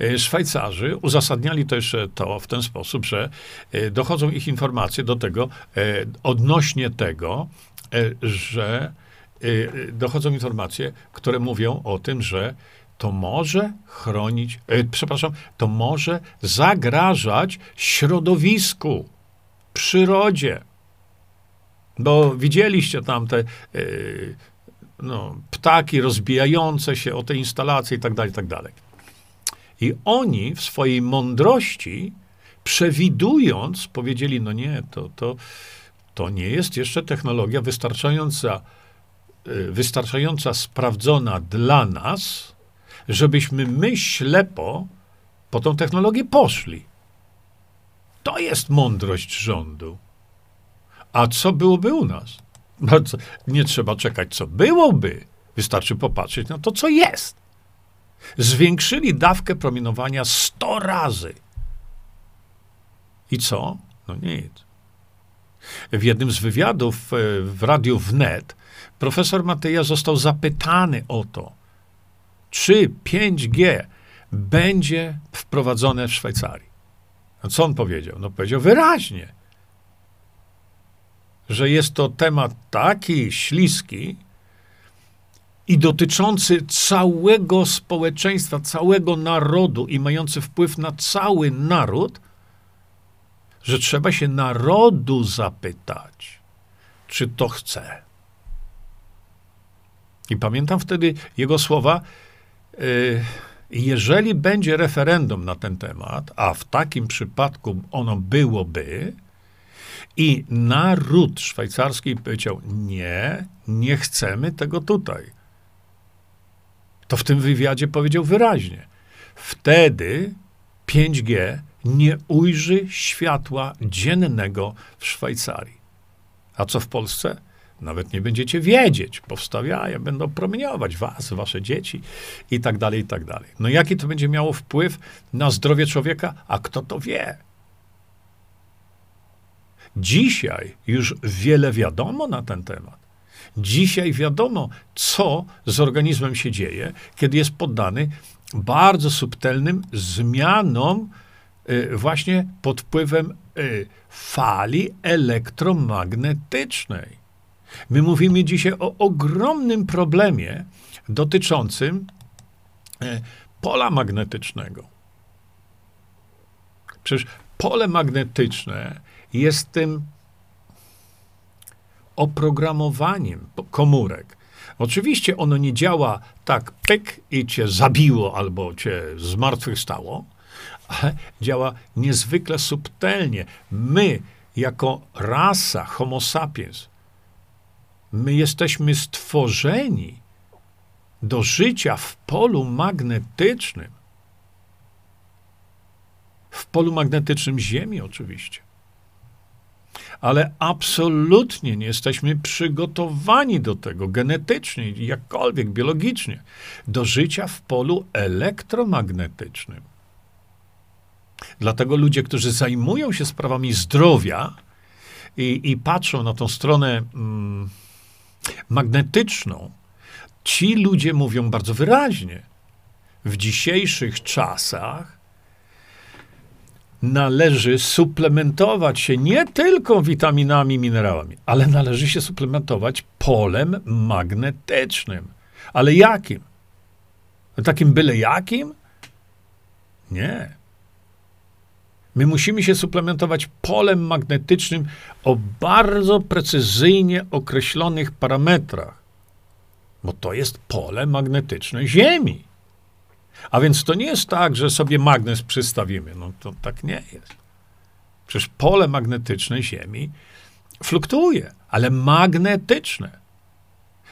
E, Szwajcarzy uzasadniali to jeszcze to w ten sposób, że e, dochodzą ich informacje do tego, e, odnośnie tego, że Y, y, dochodzą informacje, które mówią o tym, że to może chronić, e, przepraszam, to może zagrażać środowisku, przyrodzie. Bo widzieliście tam te e, no, ptaki rozbijające się o te instalacje i tak dalej, i tak dalej. I oni w swojej mądrości, przewidując, powiedzieli, no nie, to, to, to nie jest jeszcze technologia wystarczająca Y, wystarczająca sprawdzona dla nas, żebyśmy my ślepo po tą technologię poszli. To jest mądrość rządu. A co byłoby u nas? No, nie trzeba czekać, co byłoby. Wystarczy popatrzeć na to, co jest. Zwiększyli dawkę promienowania 100 razy. I co? No nic. W jednym z wywiadów e, w radiu Wnet profesor Mateja został zapytany o to, czy 5G będzie wprowadzone w Szwajcarii. A co on powiedział? No powiedział wyraźnie, że jest to temat taki śliski i dotyczący całego społeczeństwa, całego narodu i mający wpływ na cały naród, że trzeba się narodu zapytać, czy to chce. I pamiętam wtedy jego słowa, y, jeżeli będzie referendum na ten temat, a w takim przypadku ono byłoby, i naród szwajcarski powiedział: Nie, nie chcemy tego tutaj. To w tym wywiadzie powiedział wyraźnie: Wtedy 5G nie ujrzy światła dziennego w Szwajcarii. A co w Polsce? Nawet nie będziecie wiedzieć. Powstawiają, będą promieniować was, wasze dzieci i tak dalej, i tak dalej. No jaki to będzie miało wpływ na zdrowie człowieka? A kto to wie? Dzisiaj już wiele wiadomo na ten temat. Dzisiaj wiadomo, co z organizmem się dzieje, kiedy jest poddany bardzo subtelnym zmianom, y, właśnie pod wpływem y, fali elektromagnetycznej. My mówimy dzisiaj o ogromnym problemie dotyczącym y, pola magnetycznego. Przecież pole magnetyczne jest tym oprogramowaniem komórek. Oczywiście ono nie działa tak pyk i cię zabiło albo cię zmartwychwstało, ale działa niezwykle subtelnie. My, jako rasa Homo sapiens, my jesteśmy stworzeni do życia w polu magnetycznym. W polu magnetycznym Ziemi, oczywiście ale absolutnie nie jesteśmy przygotowani do tego genetycznie, jakkolwiek biologicznie, do życia w polu elektromagnetycznym. Dlatego ludzie, którzy zajmują się sprawami zdrowia i, i patrzą na tą stronę mm, magnetyczną, ci ludzie mówią bardzo wyraźnie. W dzisiejszych czasach należy suplementować się nie tylko witaminami, minerałami, ale należy się suplementować polem magnetycznym. Ale jakim? Takim byle jakim? Nie. My musimy się suplementować polem magnetycznym o bardzo precyzyjnie określonych parametrach, bo to jest pole magnetyczne Ziemi. A więc to nie jest tak, że sobie magnes przystawimy. No to tak nie jest. Przecież pole magnetyczne Ziemi fluktuuje, ale magnetyczne.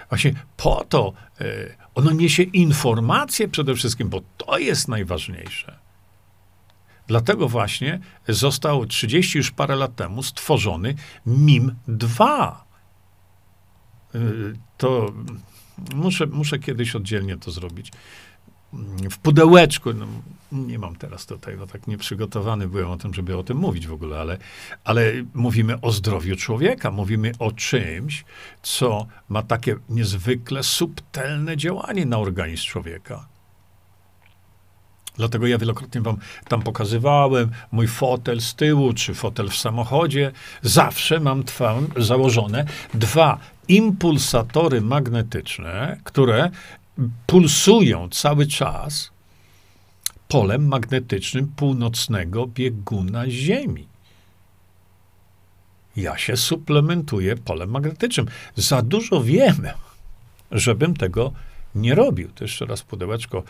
Właśnie po to y, ono niesie informacje przede wszystkim, bo to jest najważniejsze. Dlatego właśnie został 30 już parę lat temu stworzony MIM-2. Y, to muszę, muszę kiedyś oddzielnie to zrobić w pudełeczku. No, nie mam teraz tutaj, bo tak nieprzygotowany byłem o tym, żeby o tym mówić w ogóle, ale, ale mówimy o zdrowiu człowieka, mówimy o czymś, co ma takie niezwykle subtelne działanie na organizm człowieka. Dlatego ja wielokrotnie wam tam pokazywałem mój fotel z tyłu, czy fotel w samochodzie. Zawsze mam założone dwa impulsatory magnetyczne, które pulsują cały czas polem magnetycznym północnego bieguna Ziemi. Ja się suplementuję polem magnetycznym. Za dużo wiem, żebym tego nie robił. To jeszcze raz pudełeczko.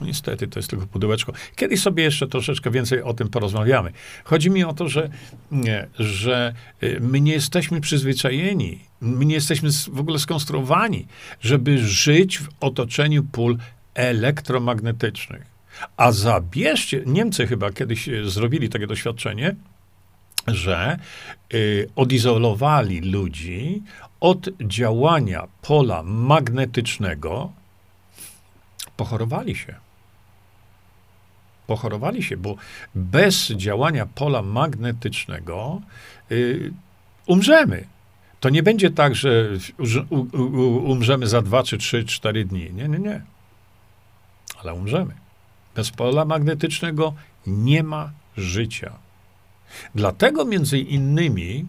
Niestety to jest tylko pudełeczko. Kiedyś sobie jeszcze troszeczkę więcej o tym porozmawiamy. Chodzi mi o to, że, nie, że y, my nie jesteśmy przyzwyczajeni, my nie jesteśmy w ogóle skonstruowani, żeby żyć w otoczeniu pól elektromagnetycznych. A zabierzcie, Niemcy chyba kiedyś y, zrobili takie doświadczenie, że y, odizolowali ludzi od działania pola magnetycznego, pochorowali się. Pochorowali się, bo bez działania pola magnetycznego y, umrzemy. To nie będzie tak, że u, u, umrzemy za dwa, czy trzy, cztery dni. Nie, nie, nie. Ale umrzemy. Bez pola magnetycznego nie ma życia. Dlatego między innymi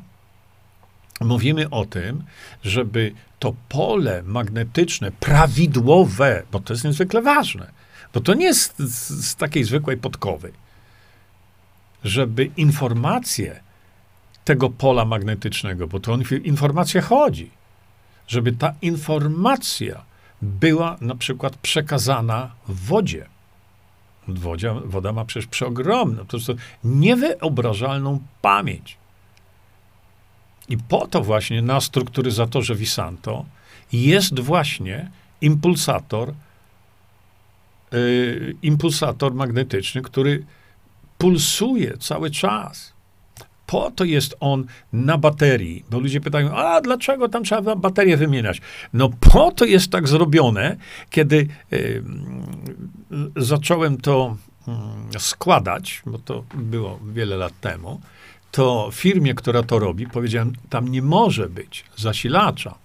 mówimy o tym, żeby to pole magnetyczne prawidłowe, bo to jest niezwykle ważne, bo to nie jest z, z takiej zwykłej podkowy, żeby informacje tego pola magnetycznego, bo to on, informacja chodzi, żeby ta informacja była na przykład przekazana w wodzie. Woda ma przecież przeogromną, po prostu niewyobrażalną pamięć. I po to właśnie na strukturyzatorze Visanto jest właśnie impulsator, yy, impulsator magnetyczny, który pulsuje cały czas. Po to jest on na baterii, bo ludzie pytają, a dlaczego tam trzeba baterię wymieniać? No po to jest tak zrobione, kiedy y, zacząłem to y, składać, bo to było wiele lat temu, to firmie, która to robi, powiedziałem, tam nie może być zasilacza.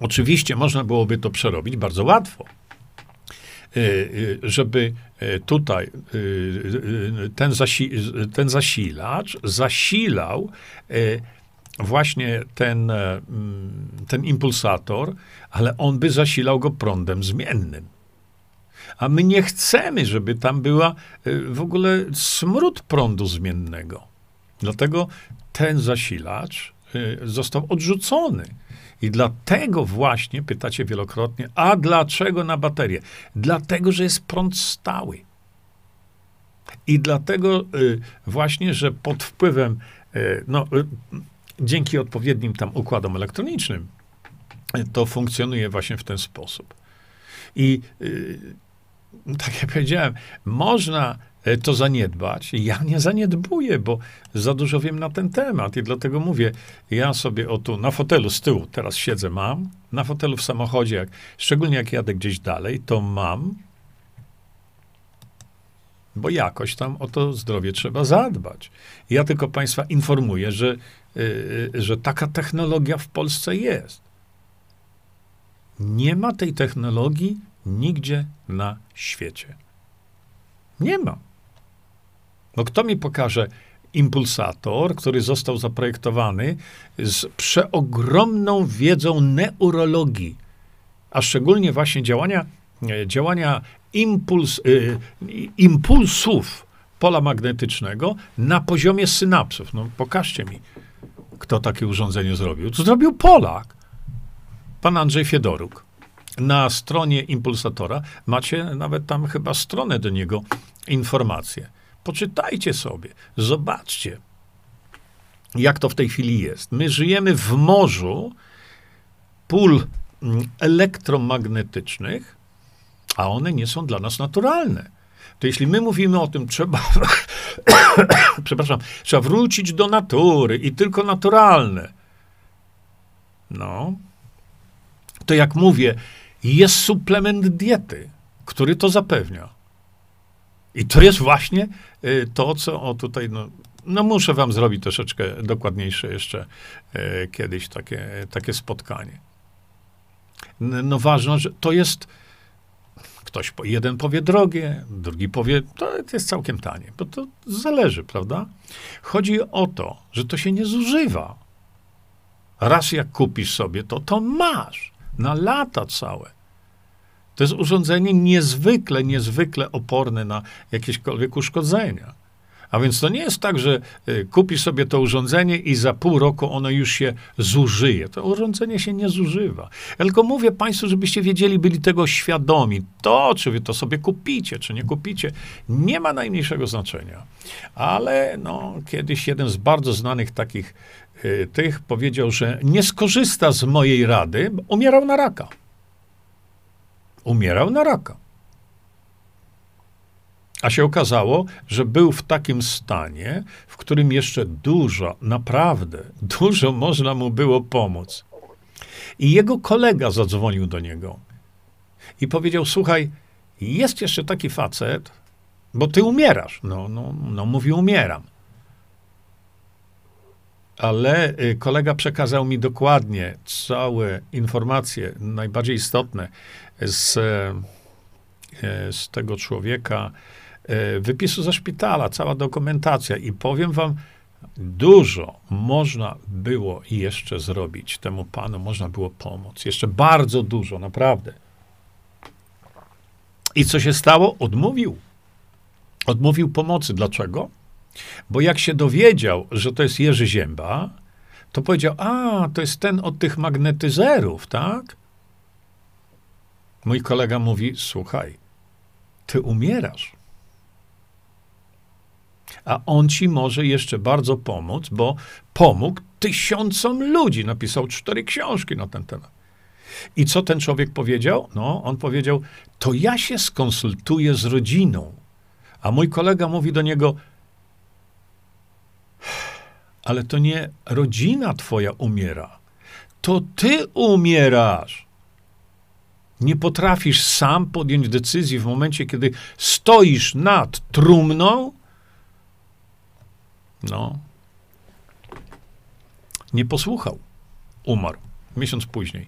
Oczywiście można byłoby to przerobić bardzo łatwo. Y, y, żeby y, tutaj ten, zasi ten zasilacz zasilał właśnie ten, mm, ten impulsator, ale on by zasilał go prądem zmiennym. A my nie chcemy, żeby tam była w ogóle smród prądu zmiennego. Dlatego ten zasilacz został odrzucony. I dlatego właśnie pytacie wielokrotnie, a dlaczego na baterię? Dlatego, że jest prąd stały. I dlatego y, właśnie, że pod wpływem, y, no, y, dzięki odpowiednim tam układom elektronicznym, to funkcjonuje właśnie w ten sposób. I tak jak powiedziałem, można to zaniedbać. Ja nie zaniedbuję, bo za dużo wiem na ten temat i dlatego mówię, ja sobie o tu na fotelu z tyłu teraz siedzę, mam, na fotelu w samochodzie, jak, szczególnie jak jadę gdzieś dalej, to mam, bo jakoś tam o to zdrowie trzeba zadbać. Ja tylko Państwa informuję, że, yy, że taka technologia w Polsce jest. Nie ma tej technologii nigdzie na świecie. Nie ma. No kto mi pokaże impulsator, który został zaprojektowany z przeogromną wiedzą neurologii, a szczególnie właśnie działania, e, działania impuls, y, impulsów pola magnetycznego na poziomie synapsów. No pokażcie mi, kto takie urządzenie zrobił. To zrobił Polak, pan Andrzej Fiedoruk. Na stronie impulsatora macie nawet tam chyba stronę do niego, informacje. Poczytajcie sobie, zobaczcie, jak to w tej chwili jest. My żyjemy w morzu pól mm, elektromagnetycznych, a one nie są dla nas naturalne. To jeśli my mówimy o tym, trzeba, przepraszam, trzeba wrócić do natury i tylko naturalne. No, to jak mówię, jest suplement diety, który to zapewnia. I to jest właśnie y, to, co o tutaj, no, no muszę wam zrobić troszeczkę dokładniejsze jeszcze y, kiedyś takie, takie spotkanie. No ważne, że to jest, ktoś, jeden powie drogie, drugi powie, to jest całkiem tanie, bo to zależy, prawda? Chodzi o to, że to się nie zużywa. Raz jak kupisz sobie to, to masz na lata całe. To jest urządzenie niezwykle, niezwykle oporne na jakiekolwiek uszkodzenia. A więc to nie jest tak, że y, kupisz sobie to urządzenie i za pół roku ono już się zużyje. To urządzenie się nie zużywa. Ja tylko mówię Państwu, żebyście wiedzieli, byli tego świadomi. To, czy wy to sobie kupicie, czy nie kupicie, nie ma najmniejszego znaczenia. Ale no, kiedyś jeden z bardzo znanych takich y, tych powiedział, że nie skorzysta z mojej rady, umierał na raka. Umierał na raka. A się okazało, że był w takim stanie, w którym jeszcze dużo, naprawdę dużo można mu było pomóc. I jego kolega zadzwonił do niego i powiedział: Słuchaj, jest jeszcze taki facet, bo ty umierasz. No, no, no mówi, umieram. Ale y, kolega przekazał mi dokładnie całe informacje, najbardziej istotne z, e, z tego człowieka, E, wypisu ze szpitala, cała dokumentacja i powiem wam, dużo można było jeszcze zrobić temu panu, można było pomóc. Jeszcze bardzo dużo, naprawdę. I co się stało? Odmówił. Odmówił pomocy. Dlaczego? Bo jak się dowiedział, że to jest Jerzy Zięba, to powiedział, a, to jest ten od tych magnetyzerów, tak? Mój kolega mówi, słuchaj, ty umierasz a on ci może jeszcze bardzo pomóc, bo pomógł tysiącom ludzi. Napisał cztery książki na ten temat. I co ten człowiek powiedział? No, on powiedział: To ja się skonsultuję z rodziną. A mój kolega mówi do niego: Ale to nie rodzina twoja umiera, to ty umierasz. Nie potrafisz sam podjąć decyzji w momencie, kiedy stoisz nad trumną no, nie posłuchał. Umarł. Miesiąc później.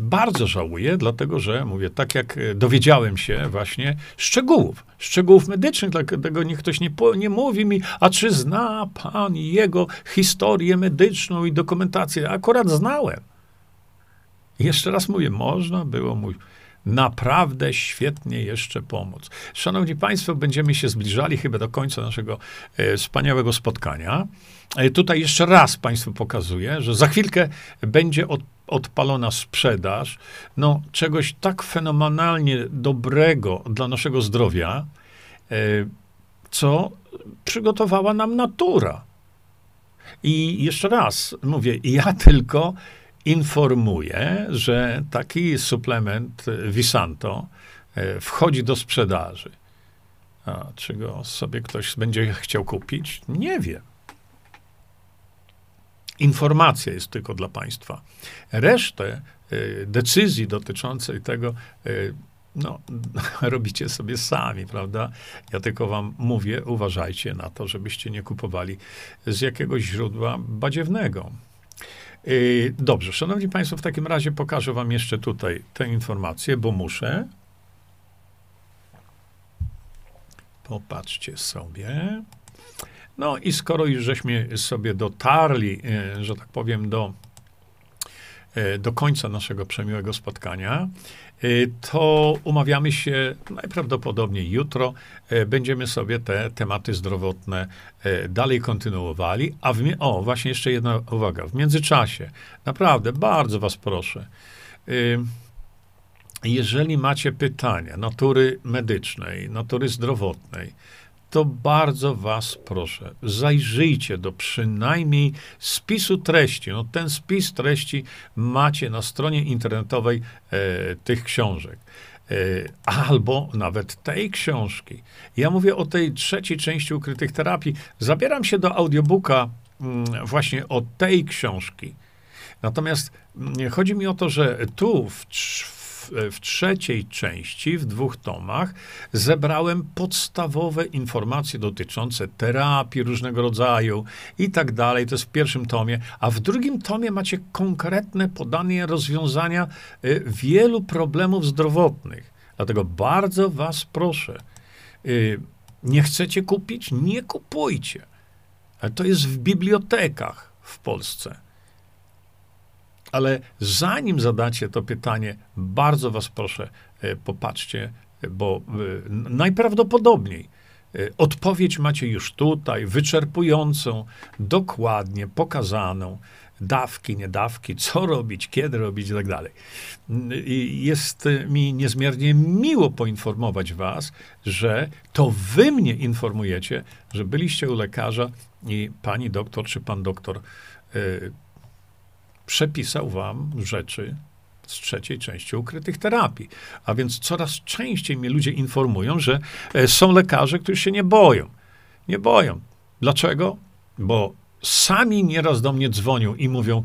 Bardzo żałuję, dlatego że, mówię, tak jak dowiedziałem się właśnie szczegółów, szczegółów medycznych, dlatego niech ktoś nie, nie mówi mi, a czy zna pan jego historię medyczną i dokumentację? Akurat znałem. Jeszcze raz mówię, można było mu naprawdę świetnie jeszcze pomóc. Szanowni Państwo, będziemy się zbliżali chyba do końca naszego e, wspaniałego spotkania. E, tutaj jeszcze raz Państwu pokazuję, że za chwilkę będzie od, odpalona sprzedaż no, czegoś tak fenomenalnie dobrego dla naszego zdrowia, e, co przygotowała nam natura. I jeszcze raz mówię, ja tylko informuje, że taki suplement Visanto e, wchodzi do sprzedaży. A czy go sobie ktoś będzie chciał kupić? Nie wiem. Informacja jest tylko dla państwa. Resztę e, decyzji dotyczącej tego, e, no, robicie sobie sami, prawda? Ja tylko wam mówię, uważajcie na to, żebyście nie kupowali z jakiegoś źródła badziewnego. Y, dobrze, szanowni państwo, w takim razie pokażę wam jeszcze tutaj tę informację, bo muszę. Popatrzcie sobie. No i skoro już żeśmy sobie dotarli, y, że tak powiem, do, y, do końca naszego przemiłego spotkania, to umawiamy się najprawdopodobniej jutro. Y, będziemy sobie te tematy zdrowotne y, dalej kontynuowali. A w, o, właśnie jeszcze jedna uwaga. W międzyczasie, naprawdę bardzo Was proszę, jeżeli macie pytania natury medycznej, natury zdrowotnej, to bardzo was proszę, zajrzyjcie do przynajmniej spisu treści. No, ten spis treści macie na stronie internetowej e, tych książek. E, albo nawet tej książki. Ja mówię o tej trzeciej części ukrytych terapii. Zabieram się do audiobooka mm, właśnie o tej książki. Natomiast mm, chodzi mi o to, że tu w, w w, trzeciej części, w dwóch tomach, zebrałem podstawowe informacje dotyczące terapii różnego rodzaju i tak dalej. To jest w pierwszym tomie. A w drugim tomie macie konkretne podanie rozwiązania y, wielu problemów zdrowotnych. Dlatego bardzo Was proszę, y, nie chcecie kupić? Nie kupujcie. To jest w bibliotekach w Polsce. Ale zanim zadacie to pytanie, bardzo was proszę, e, popatrzcie, bo e, najprawdopodobniej Y, Odpowiedź macie już tutaj, wyczerpującą, dokładnie pokazaną. Dawki, niedawki, co robić, kiedy robić i tak dalej. Jest mi niezmiernie miło poinformować Was, że to Wy mnie informujecie, że byliście u lekarza i pani doktor czy pan doktor przepisał Wam rzeczy z trzeciej części ukrytych terapii. A więc coraz częściej mnie ludzie informują, że e, są lekarze, którzy się nie boją. Nie boją. Dlaczego? Bo sami nieraz do mnie dzwonią i mówią,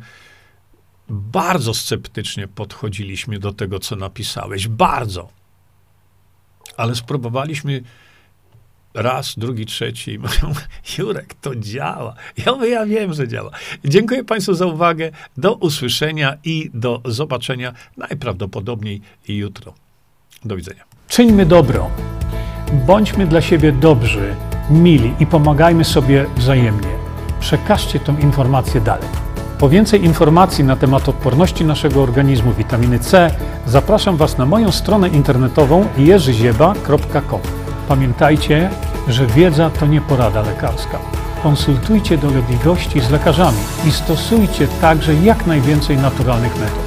bardzo sceptycznie podchodziliśmy do tego, co napisałeś. Bardzo. Ale spróbowaliśmy raz, drugi, trzeci i mówią, Jurek, to działa. Ja mówię, ja wiem, że działa. Dziękuję Państwu za uwagę. Do usłyszenia i do zobaczenia najprawdopodobniej jutro. Do widzenia. Czyńmy dobro. Bądźmy dla siebie dobrzy, mili i pomagajmy sobie wzajemnie. Przekażcie tę informację dalej. Po więcej informacji na temat odporności naszego organizmu witaminy C zapraszam Was na moją stronę internetową jerzyzieba.com. Pamiętajcie, że wiedza to nie porada lekarska. Konsultujcie dolegliwości z lekarzami i stosujcie także jak najwięcej naturalnych metod.